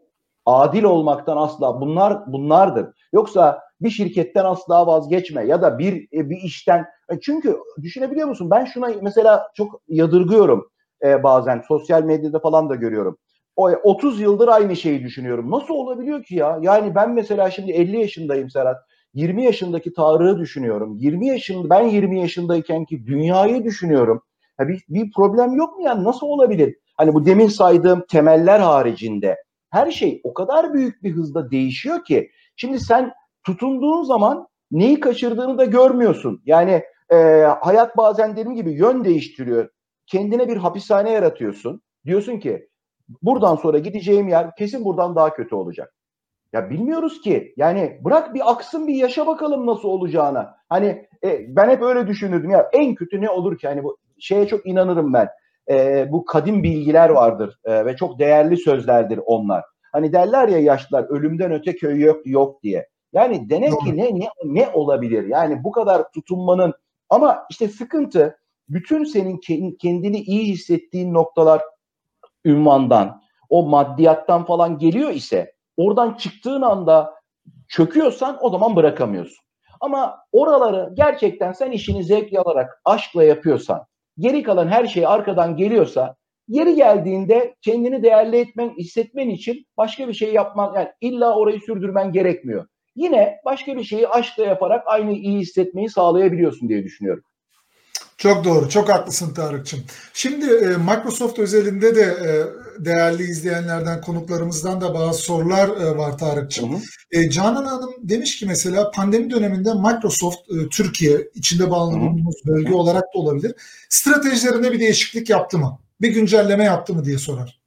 Adil olmaktan asla bunlar bunlardır. Yoksa bir şirketten asla vazgeçme ya da bir e, bir işten e, çünkü düşünebiliyor musun ben şuna mesela çok yadırgıyorum e, bazen sosyal medyada falan da görüyorum. O 30 yıldır aynı şeyi düşünüyorum. Nasıl olabiliyor ki ya? Yani ben mesela şimdi 50 yaşındayım Serhat. 20 yaşındaki Tarık'ı düşünüyorum. 20 yaşında ben 20 yaşındayken ki dünyayı düşünüyorum. Ya bir, bir problem yok mu yani nasıl olabilir? Hani bu demin saydığım temeller haricinde her şey o kadar büyük bir hızda değişiyor ki şimdi sen tutunduğun zaman neyi kaçırdığını da görmüyorsun. Yani e, hayat bazen dediğim gibi yön değiştiriyor. Kendine bir hapishane yaratıyorsun. Diyorsun ki buradan sonra gideceğim yer kesin buradan daha kötü olacak. Ya bilmiyoruz ki. Yani bırak bir aksın bir yaşa bakalım nasıl olacağına. Hani e, ben hep öyle düşünürdüm ya en kötü ne olur ki? Hani bu şeye çok inanırım ben. E, bu kadim bilgiler vardır e, ve çok değerli sözlerdir onlar. Hani derler ya yaşlılar ölümden öte köy yok yok diye. Yani demek ki ne, ne ne olabilir? Yani bu kadar tutunmanın ama işte sıkıntı bütün senin kendini iyi hissettiğin noktalar ünvandan, o maddiyattan falan geliyor ise oradan çıktığın anda çöküyorsan o zaman bırakamıyorsun. Ama oraları gerçekten sen işini zevk alarak, aşkla yapıyorsan, geri kalan her şey arkadan geliyorsa Yeri geldiğinde kendini değerli etmen, hissetmen için başka bir şey yapman, yani illa orayı sürdürmen gerekmiyor. Yine başka bir şeyi aşkla yaparak aynı iyi hissetmeyi sağlayabiliyorsun diye düşünüyorum. Çok doğru, çok haklısın Tarık'cığım. Şimdi e, Microsoft özelinde de e, değerli izleyenlerden, konuklarımızdan da bazı sorular e, var Tarık'cığım. Hı hı. E, Canan Hanım demiş ki mesela pandemi döneminde Microsoft e, Türkiye, içinde bağlandığımız bölge olarak da olabilir, stratejilerine bir değişiklik yaptı mı? Bir güncelleme yaptı mı diye sorar.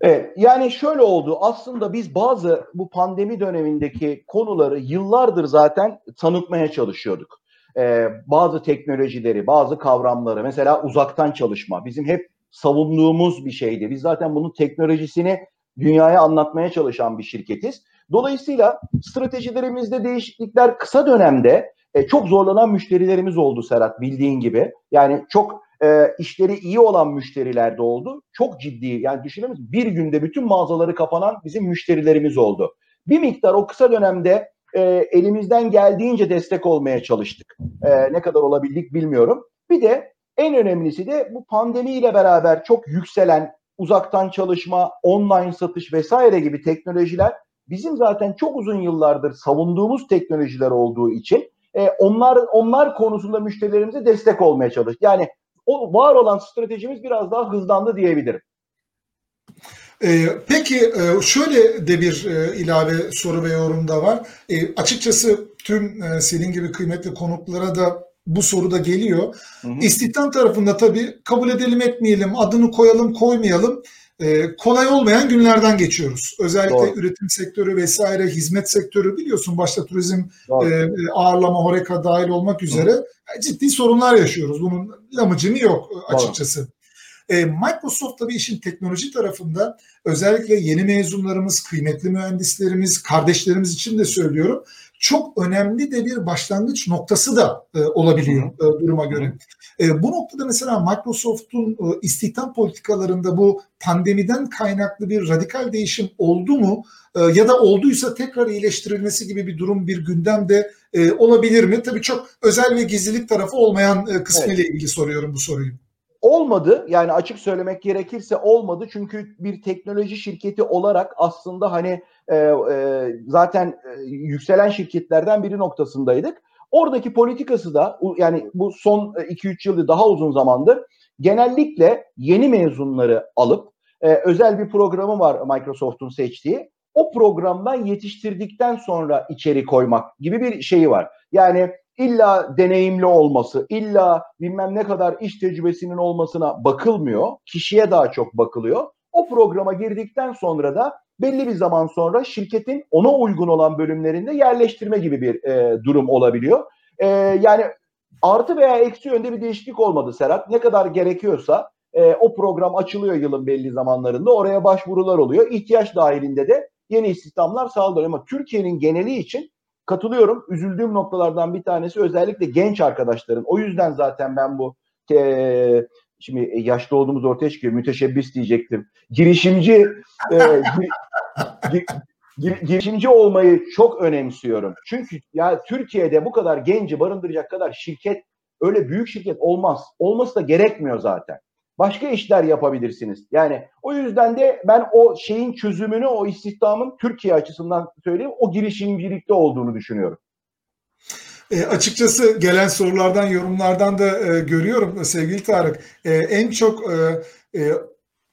Evet, yani şöyle oldu. Aslında biz bazı bu pandemi dönemindeki konuları yıllardır zaten tanıtmaya çalışıyorduk. Ee, bazı teknolojileri, bazı kavramları, mesela uzaktan çalışma bizim hep savunduğumuz bir şeydi. Biz zaten bunun teknolojisini dünyaya anlatmaya çalışan bir şirketiz. Dolayısıyla stratejilerimizde değişiklikler kısa dönemde e, çok zorlanan müşterilerimiz oldu Serhat bildiğin gibi. Yani çok e, işleri iyi olan müşteriler de oldu. Çok ciddi yani düşünelim bir günde bütün mağazaları kapanan bizim müşterilerimiz oldu. Bir miktar o kısa dönemde e, elimizden geldiğince destek olmaya çalıştık. E, ne kadar olabildik bilmiyorum. Bir de en önemlisi de bu pandemiyle beraber çok yükselen uzaktan çalışma, online satış vesaire gibi teknolojiler bizim zaten çok uzun yıllardır savunduğumuz teknolojiler olduğu için e, onlar onlar konusunda müşterilerimize destek olmaya çalıştık. Yani o var olan stratejimiz biraz daha hızlandı diyebilirim. Ee, peki e, şöyle de bir e, ilave soru ve yorum da var. E, açıkçası tüm senin gibi kıymetli konuklara da bu soru da geliyor. Hı hı. İstihdam tarafında tabii kabul edelim etmeyelim, adını koyalım koymayalım kolay olmayan günlerden geçiyoruz. Özellikle Doğru. üretim sektörü vesaire, hizmet sektörü biliyorsun başta turizm, e, ağırlama, horeka dahil olmak üzere Doğru. ciddi sorunlar yaşıyoruz. Bunun lamıcını yok açıkçası. Doğru. E, Microsoft tabii işin teknoloji tarafında özellikle yeni mezunlarımız, kıymetli mühendislerimiz, kardeşlerimiz için de söylüyorum. Çok önemli de bir başlangıç noktası da e, olabiliyor e, duruma göre. E, bu noktada mesela Microsoft'un e, istihdam politikalarında bu pandemiden kaynaklı bir radikal değişim oldu mu? E, ya da olduysa tekrar iyileştirilmesi gibi bir durum, bir gündemde e, olabilir mi? Tabii çok özel ve gizlilik tarafı olmayan e, kısmıyla evet. ilgili soruyorum bu soruyu. Olmadı yani açık söylemek gerekirse olmadı çünkü bir teknoloji şirketi olarak aslında hani e, e, zaten e, yükselen şirketlerden biri noktasındaydık. Oradaki politikası da yani bu son 2-3 yılda daha uzun zamandır genellikle yeni mezunları alıp e, özel bir programı var Microsoft'un seçtiği. O programdan yetiştirdikten sonra içeri koymak gibi bir şeyi var. Yani illa deneyimli olması, illa bilmem ne kadar iş tecrübesinin olmasına bakılmıyor. Kişiye daha çok bakılıyor. O programa girdikten sonra da belli bir zaman sonra şirketin ona uygun olan bölümlerinde yerleştirme gibi bir e, durum olabiliyor. E, yani Artı veya eksi yönde bir değişiklik olmadı Serhat. Ne kadar gerekiyorsa e, o program açılıyor yılın belli zamanlarında. Oraya başvurular oluyor. İhtiyaç dahilinde de yeni istihdamlar sağlanıyor. Ama Türkiye'nin geneli için katılıyorum. Üzüldüğüm noktalardan bir tanesi özellikle genç arkadaşların. O yüzden zaten ben bu e, şimdi yaşlı olduğumuz ortaya çıkıyor. Müteşebbis diyecektim. Girişimci e, gir, gir, gir, girişimci olmayı çok önemsiyorum. Çünkü ya Türkiye'de bu kadar genci barındıracak kadar şirket öyle büyük şirket olmaz. Olması da gerekmiyor zaten. Başka işler yapabilirsiniz. Yani o yüzden de ben o şeyin çözümünü, o istihdamın Türkiye açısından söyleyeyim, o girişimcilikte olduğunu düşünüyorum. E, açıkçası gelen sorulardan, yorumlardan da e, görüyorum sevgili Tarık. E, en çok e, e,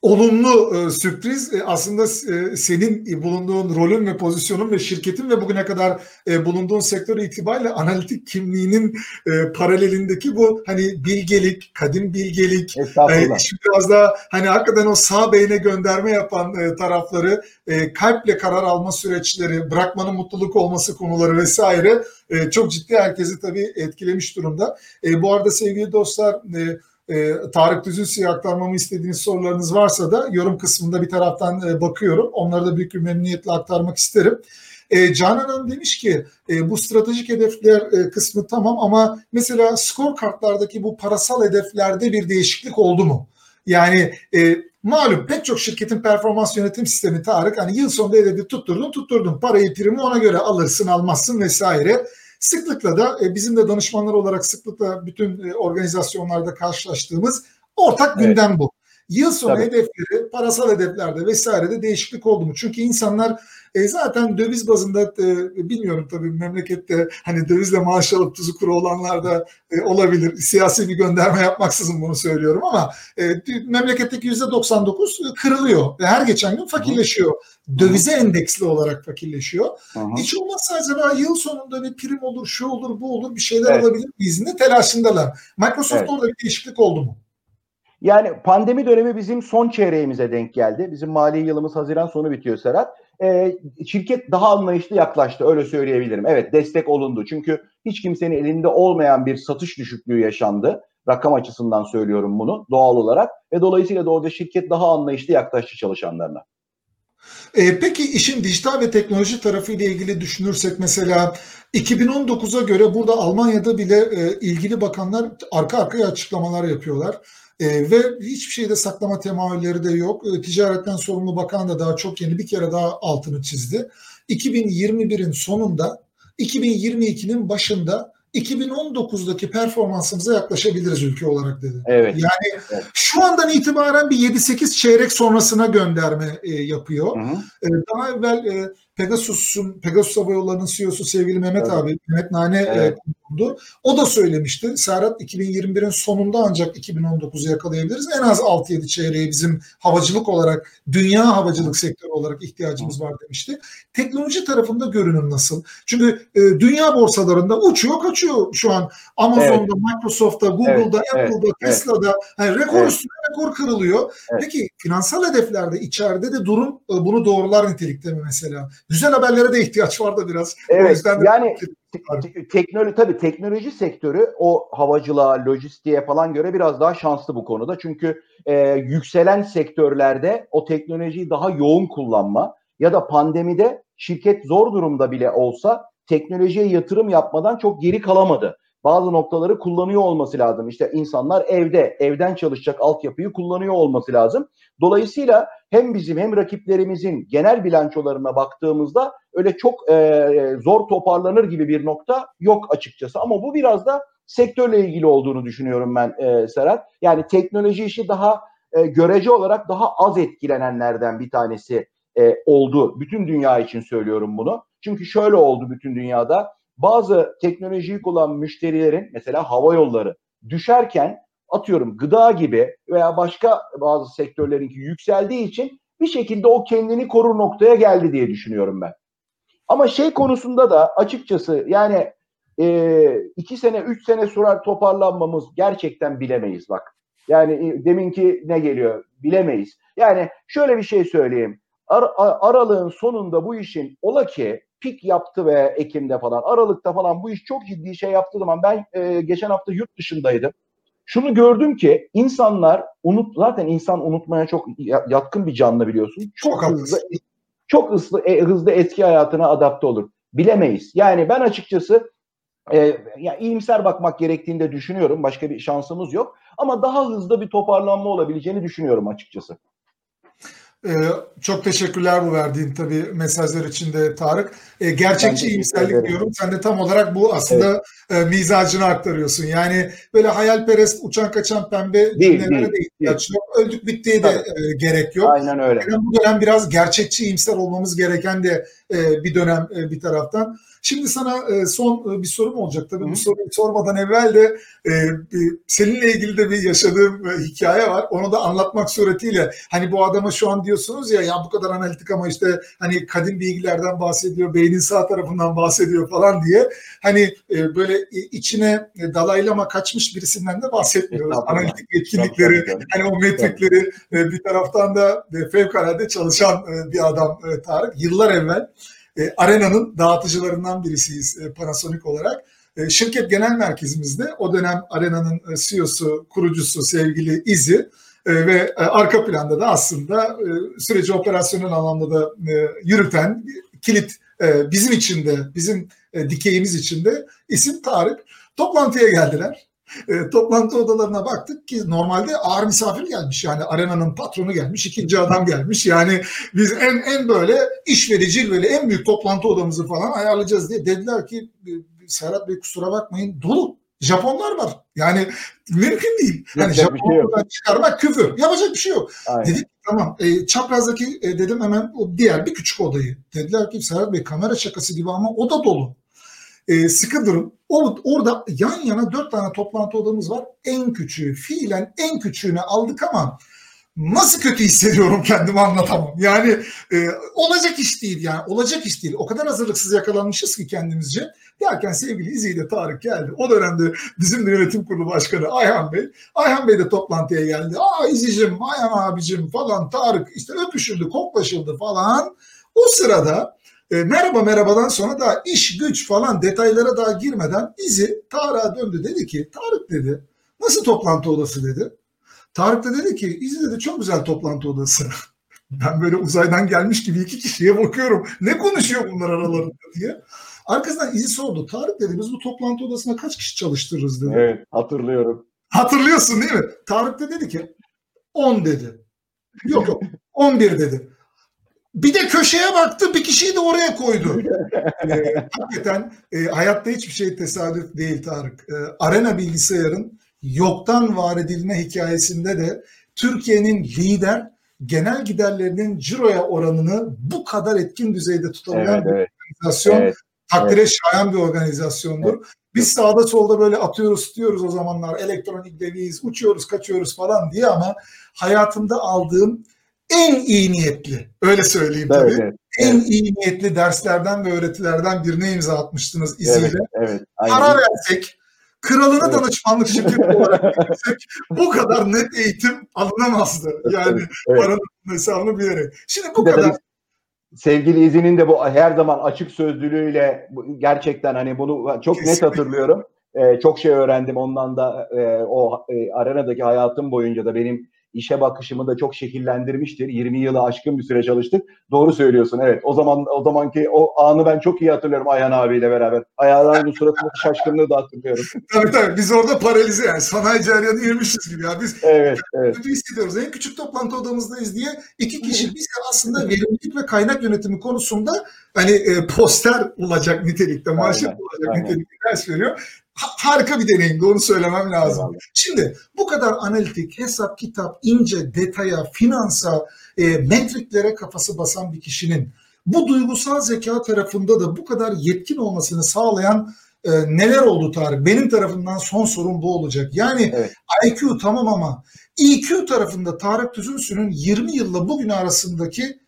olumlu e, sürpriz e, aslında e, senin bulunduğun rolün ve pozisyonun ve şirketin ve bugüne kadar e, bulunduğun sektör itibariyle analitik kimliğinin e, paralelindeki bu hani bilgelik, kadim bilgelik, e, biraz daha hani hakikaten o sağ beyne gönderme yapan e, tarafları, e, kalple karar alma süreçleri, bırakmanın mutluluk olması konuları vesaire e, çok ciddi herkesi tabii etkilemiş durumda. E, bu arada sevgili dostlar e, e, Tarık Düzülsü'ye aktarmamı istediğiniz sorularınız varsa da yorum kısmında bir taraftan e, bakıyorum. Onları da büyük bir memnuniyetle aktarmak isterim. E, Canan Hanım demiş ki e, bu stratejik hedefler e, kısmı tamam ama mesela skor kartlardaki bu parasal hedeflerde bir değişiklik oldu mu? Yani e, malum pek çok şirketin performans yönetim sistemi Tarık hani yıl sonunda hedefi tutturdun tutturdun parayı primi ona göre alırsın almazsın vesaire. Sıklıkla da e, bizim de danışmanlar olarak sıklıkla bütün e, organizasyonlarda karşılaştığımız ortak gündem evet. bu. Yıl sonu Tabii. hedefleri, parasal hedeflerde vesairede değişiklik oldu mu? Çünkü insanlar e, zaten döviz bazında e, bilmiyorum tabii memlekette hani dövizle maaş alıp tuzu kuru olanlar da e, olabilir. Siyasi bir gönderme yapmaksızın bunu söylüyorum ama e, memleketteki yüzde 99 kırılıyor ve her geçen gün fakirleşiyor. Dövize endeksli olarak fakirleşiyor. Hı hı. Hiç olmazsa acaba yıl sonunda bir prim olur, şu olur, bu olur bir şeyler evet. alabilir miyiz? Ne telaşındalar. Microsoft evet. orada bir değişiklik oldu mu? Yani pandemi dönemi bizim son çeyreğimize denk geldi. Bizim mali yılımız Haziran sonu bitiyor Serhat. Ee, şirket daha anlayışlı yaklaştı öyle söyleyebilirim. Evet destek olundu çünkü hiç kimsenin elinde olmayan bir satış düşüklüğü yaşandı. Rakam açısından söylüyorum bunu doğal olarak ve dolayısıyla da orada şirket daha anlayışlı yaklaştı çalışanlarına. E, peki işin dijital ve teknoloji tarafı ile ilgili düşünürsek mesela 2019'a göre burada Almanya'da bile e, ilgili bakanlar arka arkaya açıklamalar yapıyorlar. E, ve hiçbir şeyde saklama temayülleri de yok. E, ticaretten sorumlu bakan da daha çok yeni bir kere daha altını çizdi. 2021'in sonunda 2022'nin başında 2019'daki performansımıza yaklaşabiliriz ülke olarak dedi. Evet. Yani evet. şu andan itibaren bir 7-8 çeyrek sonrasına gönderme e, yapıyor. Hı hı. E, daha evvel e, Pegasus'un Pegasus Hava Yolları'nın CEO'su sevgili Mehmet evet. abi, Mehmet Nane e, evet. bulundu. O da söylemişti. Serhat 2021'in sonunda ancak 2019'u yakalayabiliriz. En az 6-7 çeyreği bizim havacılık olarak, dünya havacılık sektörü olarak ihtiyacımız var demişti. Teknoloji tarafında görünüm nasıl? Çünkü e, dünya borsalarında uçuyor kaçıyor şu an. Amazon'da, evet. Microsoft'ta, Google'da, evet. Apple'da, evet. Tesla'da yani rekor evet. üstüne rekor kırılıyor. Evet. Peki finansal hedeflerde içeride de durum e, bunu doğrular nitelikte mi mesela? Güzel haberlere de ihtiyaç var da biraz. Evet. O yüzden de yani teknoloji tabii teknoloji sektörü o havacılığa, lojistiğe falan göre biraz daha şanslı bu konuda. Çünkü e, yükselen sektörlerde o teknolojiyi daha yoğun kullanma ya da pandemide şirket zor durumda bile olsa teknolojiye yatırım yapmadan çok geri kalamadı. Bazı noktaları kullanıyor olması lazım. İşte insanlar evde, evden çalışacak altyapıyı kullanıyor olması lazım. Dolayısıyla hem bizim hem rakiplerimizin genel bilançolarına baktığımızda öyle çok e, zor toparlanır gibi bir nokta yok açıkçası. Ama bu biraz da sektörle ilgili olduğunu düşünüyorum ben e, Serhat. Yani teknoloji işi daha e, görece olarak daha az etkilenenlerden bir tanesi e, oldu. Bütün dünya için söylüyorum bunu. Çünkü şöyle oldu bütün dünyada. Bazı teknolojiyi kullanan müşterilerin mesela hava yolları düşerken atıyorum gıda gibi veya başka bazı sektörlerinki yükseldiği için bir şekilde o kendini korur noktaya geldi diye düşünüyorum ben. Ama şey konusunda da açıkçası yani e, iki sene, üç sene sonra toparlanmamız gerçekten bilemeyiz bak. Yani e, deminki ne geliyor bilemeyiz. Yani şöyle bir şey söyleyeyim. Ar- aralığın sonunda bu işin ola ki pik yaptı ve Ekim'de falan, Aralık'ta falan bu iş çok ciddi şey yaptığı zaman ben e, geçen hafta yurt dışındaydım. Şunu gördüm ki insanlar unut zaten insan unutmaya çok yatkın bir canlı biliyorsun. Çok, çok hızlı çok hızlı e, hızlı eski hayatına adapte olur. Bilemeyiz. Yani ben açıkçası e, yani iyimser bakmak gerektiğini de düşünüyorum. Başka bir şansımız yok. Ama daha hızlı bir toparlanma olabileceğini düşünüyorum açıkçası. Ee, çok teşekkürler bu verdiğin tabii mesajlar için de Tarık. Ee, gerçekçi iyimserlik diyorum. Sen de tam olarak bu aslında evet. e, mizacını aktarıyorsun. Yani böyle hayalperest, uçan kaçan pembe değil, cümlelere de ihtiyaç yok. Öldük bittiği de e, gerek yok. Aynen öyle. Yani bu dönem biraz gerçekçi iyimser olmamız gereken de bir dönem e, bir taraftan. Şimdi sana e, son e, bir sorum olacak. Tabii Hı. bu soruyu sormadan evvel de e, seninle ilgili de bir yaşadığım hikaye var. Onu da anlatmak suretiyle hani bu adama şu an diyorsunuz ya ya bu kadar analitik ama işte hani kadim bilgilerden bahsediyor, beynin sağ tarafından bahsediyor falan diye hani böyle içine dalaylama kaçmış birisinden de bahsetmiyoruz. Analitik etkinlikleri, hani o metrikleri bir taraftan da fevkalade çalışan bir adam Tarık. Yıllar evvel e, Arena'nın dağıtıcılarından birisiyiz e, Panasonic olarak. E, şirket genel merkezimizde o dönem Arena'nın e, CEO'su, kurucusu sevgili İzi e, ve e, arka planda da aslında e, süreci operasyonel anlamda da e, yürüten kilit e, bizim içinde, bizim e, dikeyimiz içinde isim Tarık. Toplantıya geldiler. E, toplantı odalarına baktık ki normalde ağır misafir gelmiş. Yani arenanın patronu gelmiş, ikinci adam gelmiş. Yani biz en en böyle iş verici böyle en büyük toplantı odamızı falan ayarlayacağız diye dediler ki e, Serhat Bey kusura bakmayın dolu. Japonlar var. Yani mümkün değil. Yani Japonlardan şey çıkarmak küfür. Yapacak bir şey yok. Aynen. Dedik tamam. E, çaprazdaki e, dedim hemen o diğer bir küçük odayı. Dediler ki Serhat Bey kamera şakası gibi ama o da dolu e, sıkı durun. O, orada yan yana dört tane toplantı odamız var. En küçüğü, fiilen en küçüğünü aldık ama nasıl kötü hissediyorum kendimi anlatamam. Yani e, olacak iş değil yani olacak iş değil. O kadar hazırlıksız yakalanmışız ki kendimizce. Derken sevgili İzi ile Tarık geldi. O dönemde bizim de yönetim kurulu başkanı Ayhan Bey. Ayhan Bey de toplantıya geldi. Aa İzi'cim, Ayhan abicim falan Tarık işte öpüşüldü, koklaşıldı falan. O sırada e, merhaba merhabadan sonra da iş güç falan detaylara daha girmeden izi Tarık'a döndü dedi ki Tarık dedi nasıl toplantı odası dedi. Tarık da dedi ki izi dedi çok güzel toplantı odası. ben böyle uzaydan gelmiş gibi iki kişiye bakıyorum. Ne konuşuyor bunlar aralarında diye. Arkasından izi sordu. Tarık dedi biz bu toplantı odasına kaç kişi çalıştırırız dedi. Evet hatırlıyorum. Hatırlıyorsun değil mi? Tarık da dedi ki 10 dedi. Yok yok 11 dedi. Bir de köşeye baktı bir kişiyi de oraya koydu. e, hakikaten e, hayatta hiçbir şey tesadüf değil Tarık. E, arena bilgisayarın yoktan var edilme hikayesinde de Türkiye'nin lider genel giderlerinin ciroya oranını bu kadar etkin düzeyde tutabilen evet, bir evet. organizasyon. Evet, takdire evet. şayan bir organizasyondur. Evet. Biz sağda solda böyle atıyoruz tutuyoruz o zamanlar elektronik deviz uçuyoruz kaçıyoruz falan diye ama hayatımda aldığım en iyi niyetli, öyle söyleyeyim tabii. Evet, en evet. iyi niyetli derslerden ve öğretilerden birine imza atmıştınız iziyle. Evet, evet, Para versek, kralına evet. danışmanlık şirketi olarak versek bu kadar net eğitim alınamazdı. Yani evet. paranın hesabını bilerek. Şimdi bu kadar sevgili İzin'in de bu her zaman açık sözlülüğüyle gerçekten hani bunu çok Kesinlikle. net hatırlıyorum. Ee, çok şey öğrendim ondan da e, o e, arenadaki hayatım boyunca da benim işe bakışımı da çok şekillendirmiştir. 20 yılı aşkın bir süre çalıştık. Doğru söylüyorsun evet. O zaman o zamanki o anı ben çok iyi hatırlıyorum Ayhan abiyle beraber. Ayhan abinin suratındaki şaşkınlığı da hatırlıyorum. tabii tabii. Biz orada paralize yani. Sanayi ceryanı yemişiz gibi ya. Biz evet, evet. kötü hissediyoruz. En küçük toplantı odamızdayız diye iki kişi biz aslında verimlilik ve kaynak yönetimi konusunda hani e, poster olacak nitelikte, manşet olacak aynen. nitelikte ders veriyor harika bir deneyimdi onu söylemem lazım. Eyvallah. Şimdi bu kadar analitik, hesap, kitap, ince, detaya, finansa, e, metriklere kafası basan bir kişinin bu duygusal zeka tarafında da bu kadar yetkin olmasını sağlayan e, neler oldu Tarık? Benim tarafından son sorun bu olacak. Yani evet. IQ tamam ama EQ tarafında Tarık Tüzünsü'nün 20 yılla bugün arasındaki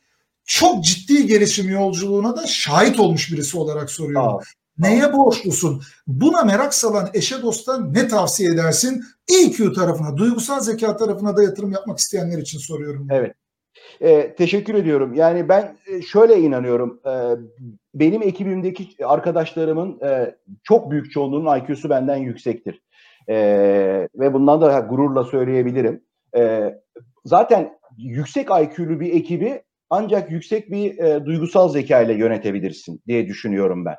çok ciddi gelişim yolculuğuna da şahit olmuş birisi olarak soruyorum. Aa, Neye borçlusun? Buna merak salan eşe dosta ne tavsiye edersin? EQ tarafına, duygusal zeka tarafına da yatırım yapmak isteyenler için soruyorum. Evet. E, teşekkür ediyorum. Yani ben e, şöyle inanıyorum. E, benim ekibimdeki arkadaşlarımın e, çok büyük çoğunluğunun IQ'su benden yüksektir. E, ve bundan da gururla söyleyebilirim. E, zaten yüksek IQ'lu bir ekibi ancak yüksek bir e, duygusal zeka ile yönetebilirsin diye düşünüyorum ben.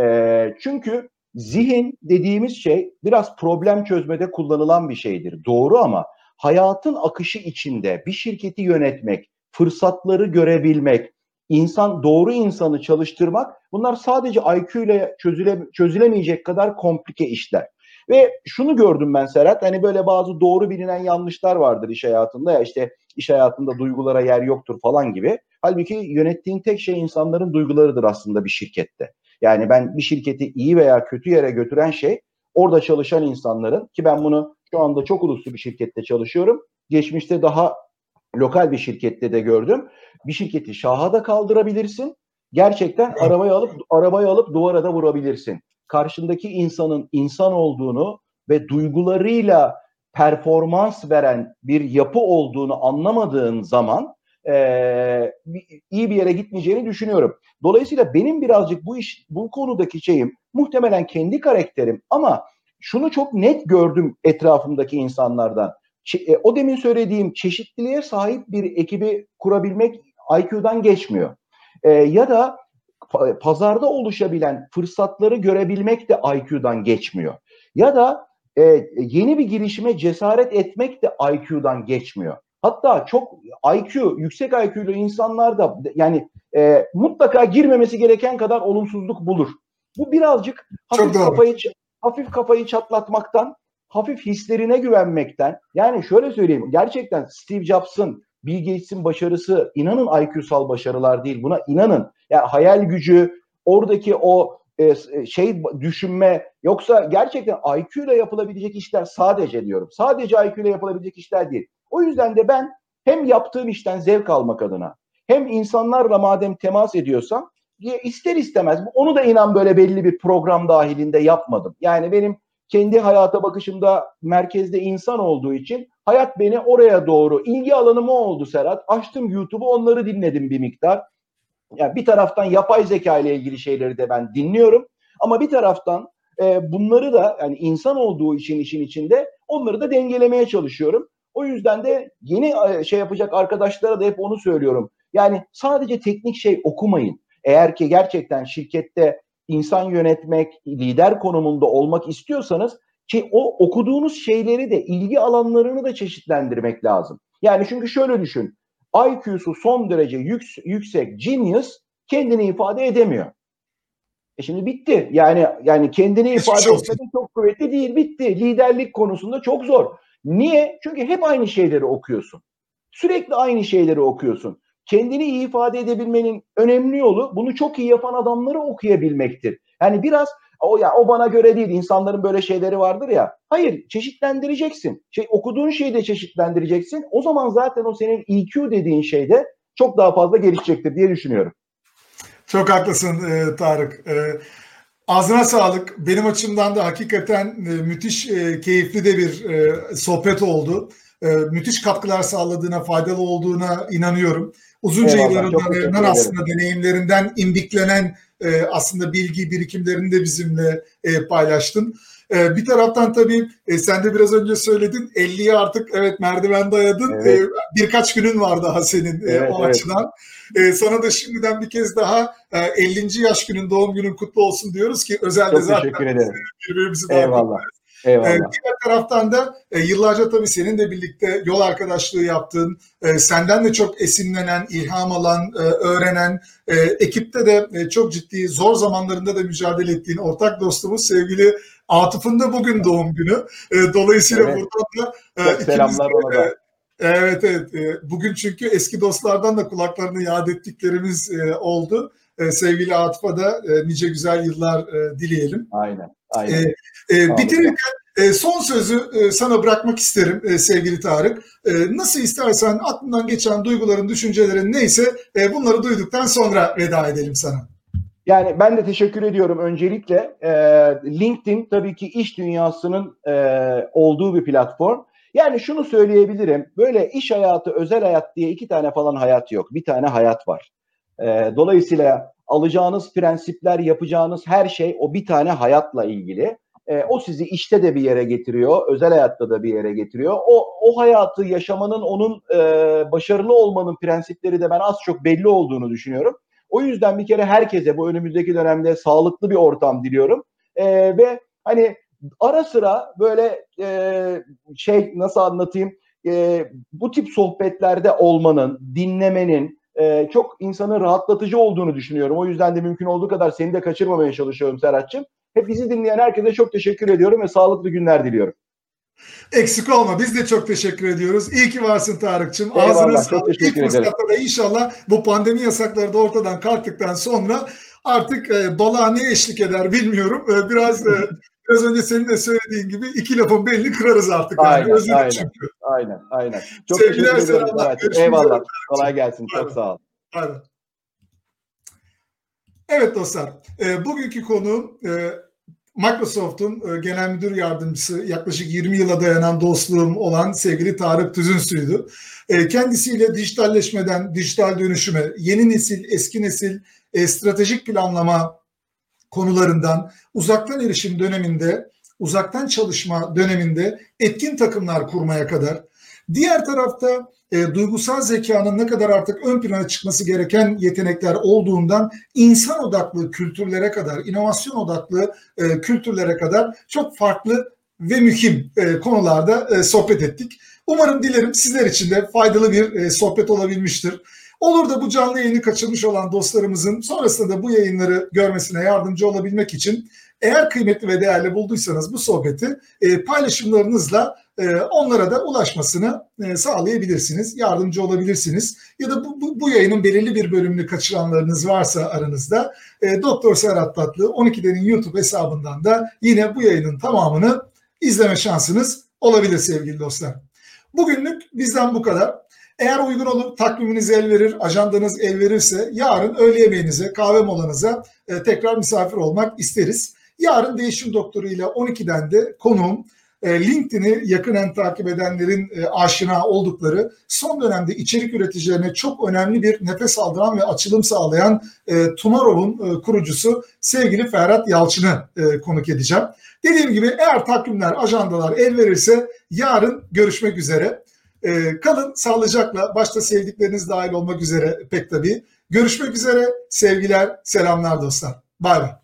E, çünkü zihin dediğimiz şey biraz problem çözmede kullanılan bir şeydir. Doğru ama hayatın akışı içinde bir şirketi yönetmek, fırsatları görebilmek, insan doğru insanı çalıştırmak bunlar sadece IQ ile çözüle, çözülemeyecek kadar komplike işler. Ve şunu gördüm ben Serhat hani böyle bazı doğru bilinen yanlışlar vardır iş hayatında ya işte iş hayatında duygulara yer yoktur falan gibi. Halbuki yönettiğin tek şey insanların duygularıdır aslında bir şirkette. Yani ben bir şirketi iyi veya kötü yere götüren şey orada çalışan insanların ki ben bunu şu anda çok uluslu bir şirkette çalışıyorum. Geçmişte daha lokal bir şirkette de gördüm. Bir şirketi şaha da kaldırabilirsin. Gerçekten arabayı alıp arabayı alıp duvara da vurabilirsin. Karşındaki insanın insan olduğunu ve duygularıyla performans veren bir yapı olduğunu anlamadığın zaman e, iyi bir yere gitmeyeceğini düşünüyorum. Dolayısıyla benim birazcık bu iş bu konudaki şeyim muhtemelen kendi karakterim ama şunu çok net gördüm etrafımdaki insanlardan. E, o demin söylediğim çeşitliliğe sahip bir ekibi kurabilmek IQ'dan geçmiyor. Ya da pazarda oluşabilen fırsatları görebilmek de IQ'dan geçmiyor. Ya da yeni bir girişime cesaret etmek de IQ'dan geçmiyor. Hatta çok IQ, yüksek IQ'lu insanlar da yani e, mutlaka girmemesi gereken kadar olumsuzluk bulur. Bu birazcık hafif kafayı hafif kafayı çatlatmaktan, hafif hislerine güvenmekten. Yani şöyle söyleyeyim. Gerçekten Steve Jobs'ın, Bill Gates'in başarısı inanın IQ'sal başarılar değil. Buna inanın. Yani hayal gücü, oradaki o e, şey düşünme yoksa gerçekten IQ ile yapılabilecek işler sadece diyorum. Sadece IQ ile yapılabilecek işler değil. O yüzden de ben hem yaptığım işten zevk almak adına hem insanlarla madem temas ediyorsam ister istemez onu da inan böyle belli bir program dahilinde yapmadım. Yani benim kendi hayata bakışımda merkezde insan olduğu için hayat beni oraya doğru ilgi alanım o oldu Serhat. Açtım YouTube'u onları dinledim bir miktar. Yani bir taraftan yapay zeka ile ilgili şeyleri de ben dinliyorum ama bir taraftan e, bunları da yani insan olduğu için işin içinde onları da dengelemeye çalışıyorum. O yüzden de yeni e, şey yapacak arkadaşlara da hep onu söylüyorum. Yani sadece teknik şey okumayın. Eğer ki gerçekten şirkette insan yönetmek, lider konumunda olmak istiyorsanız ki o okuduğunuz şeyleri de ilgi alanlarını da çeşitlendirmek lazım. Yani çünkü şöyle düşün. IQ'su son derece yük, yüksek genius kendini ifade edemiyor. E şimdi bitti. Yani yani kendini ifade etmesi çok kuvvetli değil. Bitti. Liderlik konusunda çok zor. Niye? Çünkü hep aynı şeyleri okuyorsun. Sürekli aynı şeyleri okuyorsun. Kendini iyi ifade edebilmenin önemli yolu bunu çok iyi yapan adamları okuyabilmektir. Yani biraz o ya o bana göre değil. İnsanların böyle şeyleri vardır ya. Hayır, çeşitlendireceksin. Şey okuduğun şeyi de çeşitlendireceksin. O zaman zaten o senin EQ dediğin şeyde çok daha fazla gelişecektir diye düşünüyorum. Çok haklısın e, Tarık. E, ağzına sağlık. Benim açımdan da hakikaten e, müthiş e, keyifli de bir e, sohbet oldu. Müthiş katkılar sağladığına, faydalı olduğuna inanıyorum. Uzunca yıllarından aslında deneyimlerinden imdiklenen e, aslında bilgi birikimlerini de bizimle paylaştın. E, bir taraftan tabii e, sen de biraz önce söyledin 50'ye artık evet merdiven dayadın. Evet. E, birkaç günün var daha senin e, evet, o evet. açıdan. E, sana da şimdiden bir kez daha e, 50. yaş günün doğum günün kutlu olsun diyoruz ki özellikle Çok zaten teşekkür ederim. birbirimizi Eyvallah. Eyvallah. Ee, diğer taraftan da e, yıllarca tabii senin de birlikte yol arkadaşlığı yaptığın, e, senden de çok esinlenen, ilham alan, e, öğrenen, e, ekipte de e, çok ciddi zor zamanlarında da mücadele ettiğin ortak dostumuz sevgili Atıf'ın da bugün doğum günü. E, dolayısıyla evet. buradan da e, çok selamlar ona da. Evet evet. E, bugün çünkü eski dostlardan da kulaklarını yad ettiklerimiz e, oldu. E, sevgili Atıf'a da nice güzel yıllar dileyelim. Aynen. aynen. Bitirirken son sözü sana bırakmak isterim sevgili Tarık. Nasıl istersen aklından geçen duyguların, düşüncelerin neyse bunları duyduktan sonra veda edelim sana. Yani ben de teşekkür ediyorum öncelikle. LinkedIn tabii ki iş dünyasının olduğu bir platform. Yani şunu söyleyebilirim. Böyle iş hayatı, özel hayat diye iki tane falan hayat yok. Bir tane hayat var. E, dolayısıyla alacağınız prensipler, yapacağınız her şey o bir tane hayatla ilgili. E, o sizi işte de bir yere getiriyor, özel hayatta da bir yere getiriyor. O o hayatı yaşamanın, onun e, başarılı olmanın prensipleri de ben az çok belli olduğunu düşünüyorum. O yüzden bir kere herkese bu önümüzdeki dönemde sağlıklı bir ortam diliyorum. E, ve hani ara sıra böyle e, şey nasıl anlatayım e, bu tip sohbetlerde olmanın, dinlemenin e, çok insanın rahatlatıcı olduğunu düşünüyorum. O yüzden de mümkün olduğu kadar seni de kaçırmamaya çalışıyorum Serhat'cığım. Hep bizi dinleyen herkese çok teşekkür ediyorum ve sağlıklı günler diliyorum. Eksik olma. Biz de çok teşekkür ediyoruz. İyi ki varsın Tarık'cığım. Ağzına çok sağlık. İlk fırsatta da inşallah bu pandemi yasakları da ortadan kalktıktan sonra artık e, balığa ne eşlik eder bilmiyorum. E, biraz e, biraz önce senin de söylediğin gibi iki lafın belini kırarız artık. Yani. Aynen, Özledik aynen. çünkü. Aynen, aynen. Çok Sevgiler, selamlar. Eyvallah. Kolay gelsin. Çok Aynen. sağ ol. Aynen. Evet dostlar, e, bugünkü konu e, Microsoft'un e, genel müdür yardımcısı yaklaşık 20 yıla dayanan dostluğum olan sevgili Tarık Tüzünsü'ydü. E, kendisiyle dijitalleşmeden dijital dönüşüme, yeni nesil, eski nesil e, stratejik planlama konularından uzaktan erişim döneminde, uzaktan çalışma döneminde etkin takımlar kurmaya kadar, diğer tarafta e, duygusal zekanın ne kadar artık ön plana çıkması gereken yetenekler olduğundan insan odaklı kültürlere kadar, inovasyon odaklı e, kültürlere kadar çok farklı ve mühim e, konularda e, sohbet ettik. Umarım dilerim sizler için de faydalı bir e, sohbet olabilmiştir. Olur da bu canlı yayını kaçırmış olan dostlarımızın sonrasında da bu yayınları görmesine yardımcı olabilmek için eğer kıymetli ve değerli bulduysanız bu sohbeti e, paylaşımlarınızla e, onlara da ulaşmasını e, sağlayabilirsiniz, yardımcı olabilirsiniz. Ya da bu, bu, bu yayının belirli bir bölümünü kaçıranlarınız varsa aranızda e, Doktor Serhat Tatlı 12'lerin YouTube hesabından da yine bu yayının tamamını izleme şansınız olabilir sevgili dostlar. Bugünlük bizden bu kadar. Eğer uygun olur, takviminiz el verir, ajandanız el verirse yarın öğle yemeğinize, kahve molanıza e, tekrar misafir olmak isteriz. Yarın Değişim Doktoru ile 12'den de konuğum e, LinkedIn'i yakinen takip edenlerin e, aşina oldukları son dönemde içerik üreticilerine çok önemli bir nefes aldıran ve açılım sağlayan e, Tomorrow'un e, kurucusu sevgili Ferhat Yalçın'ı konuk edeceğim. Dediğim gibi eğer takvimler, ajandalar el verirse yarın görüşmek üzere. Kalın sağlıcakla, başta sevdikleriniz dahil olmak üzere pek tabii. Görüşmek üzere, sevgiler, selamlar dostlar. Bay bay.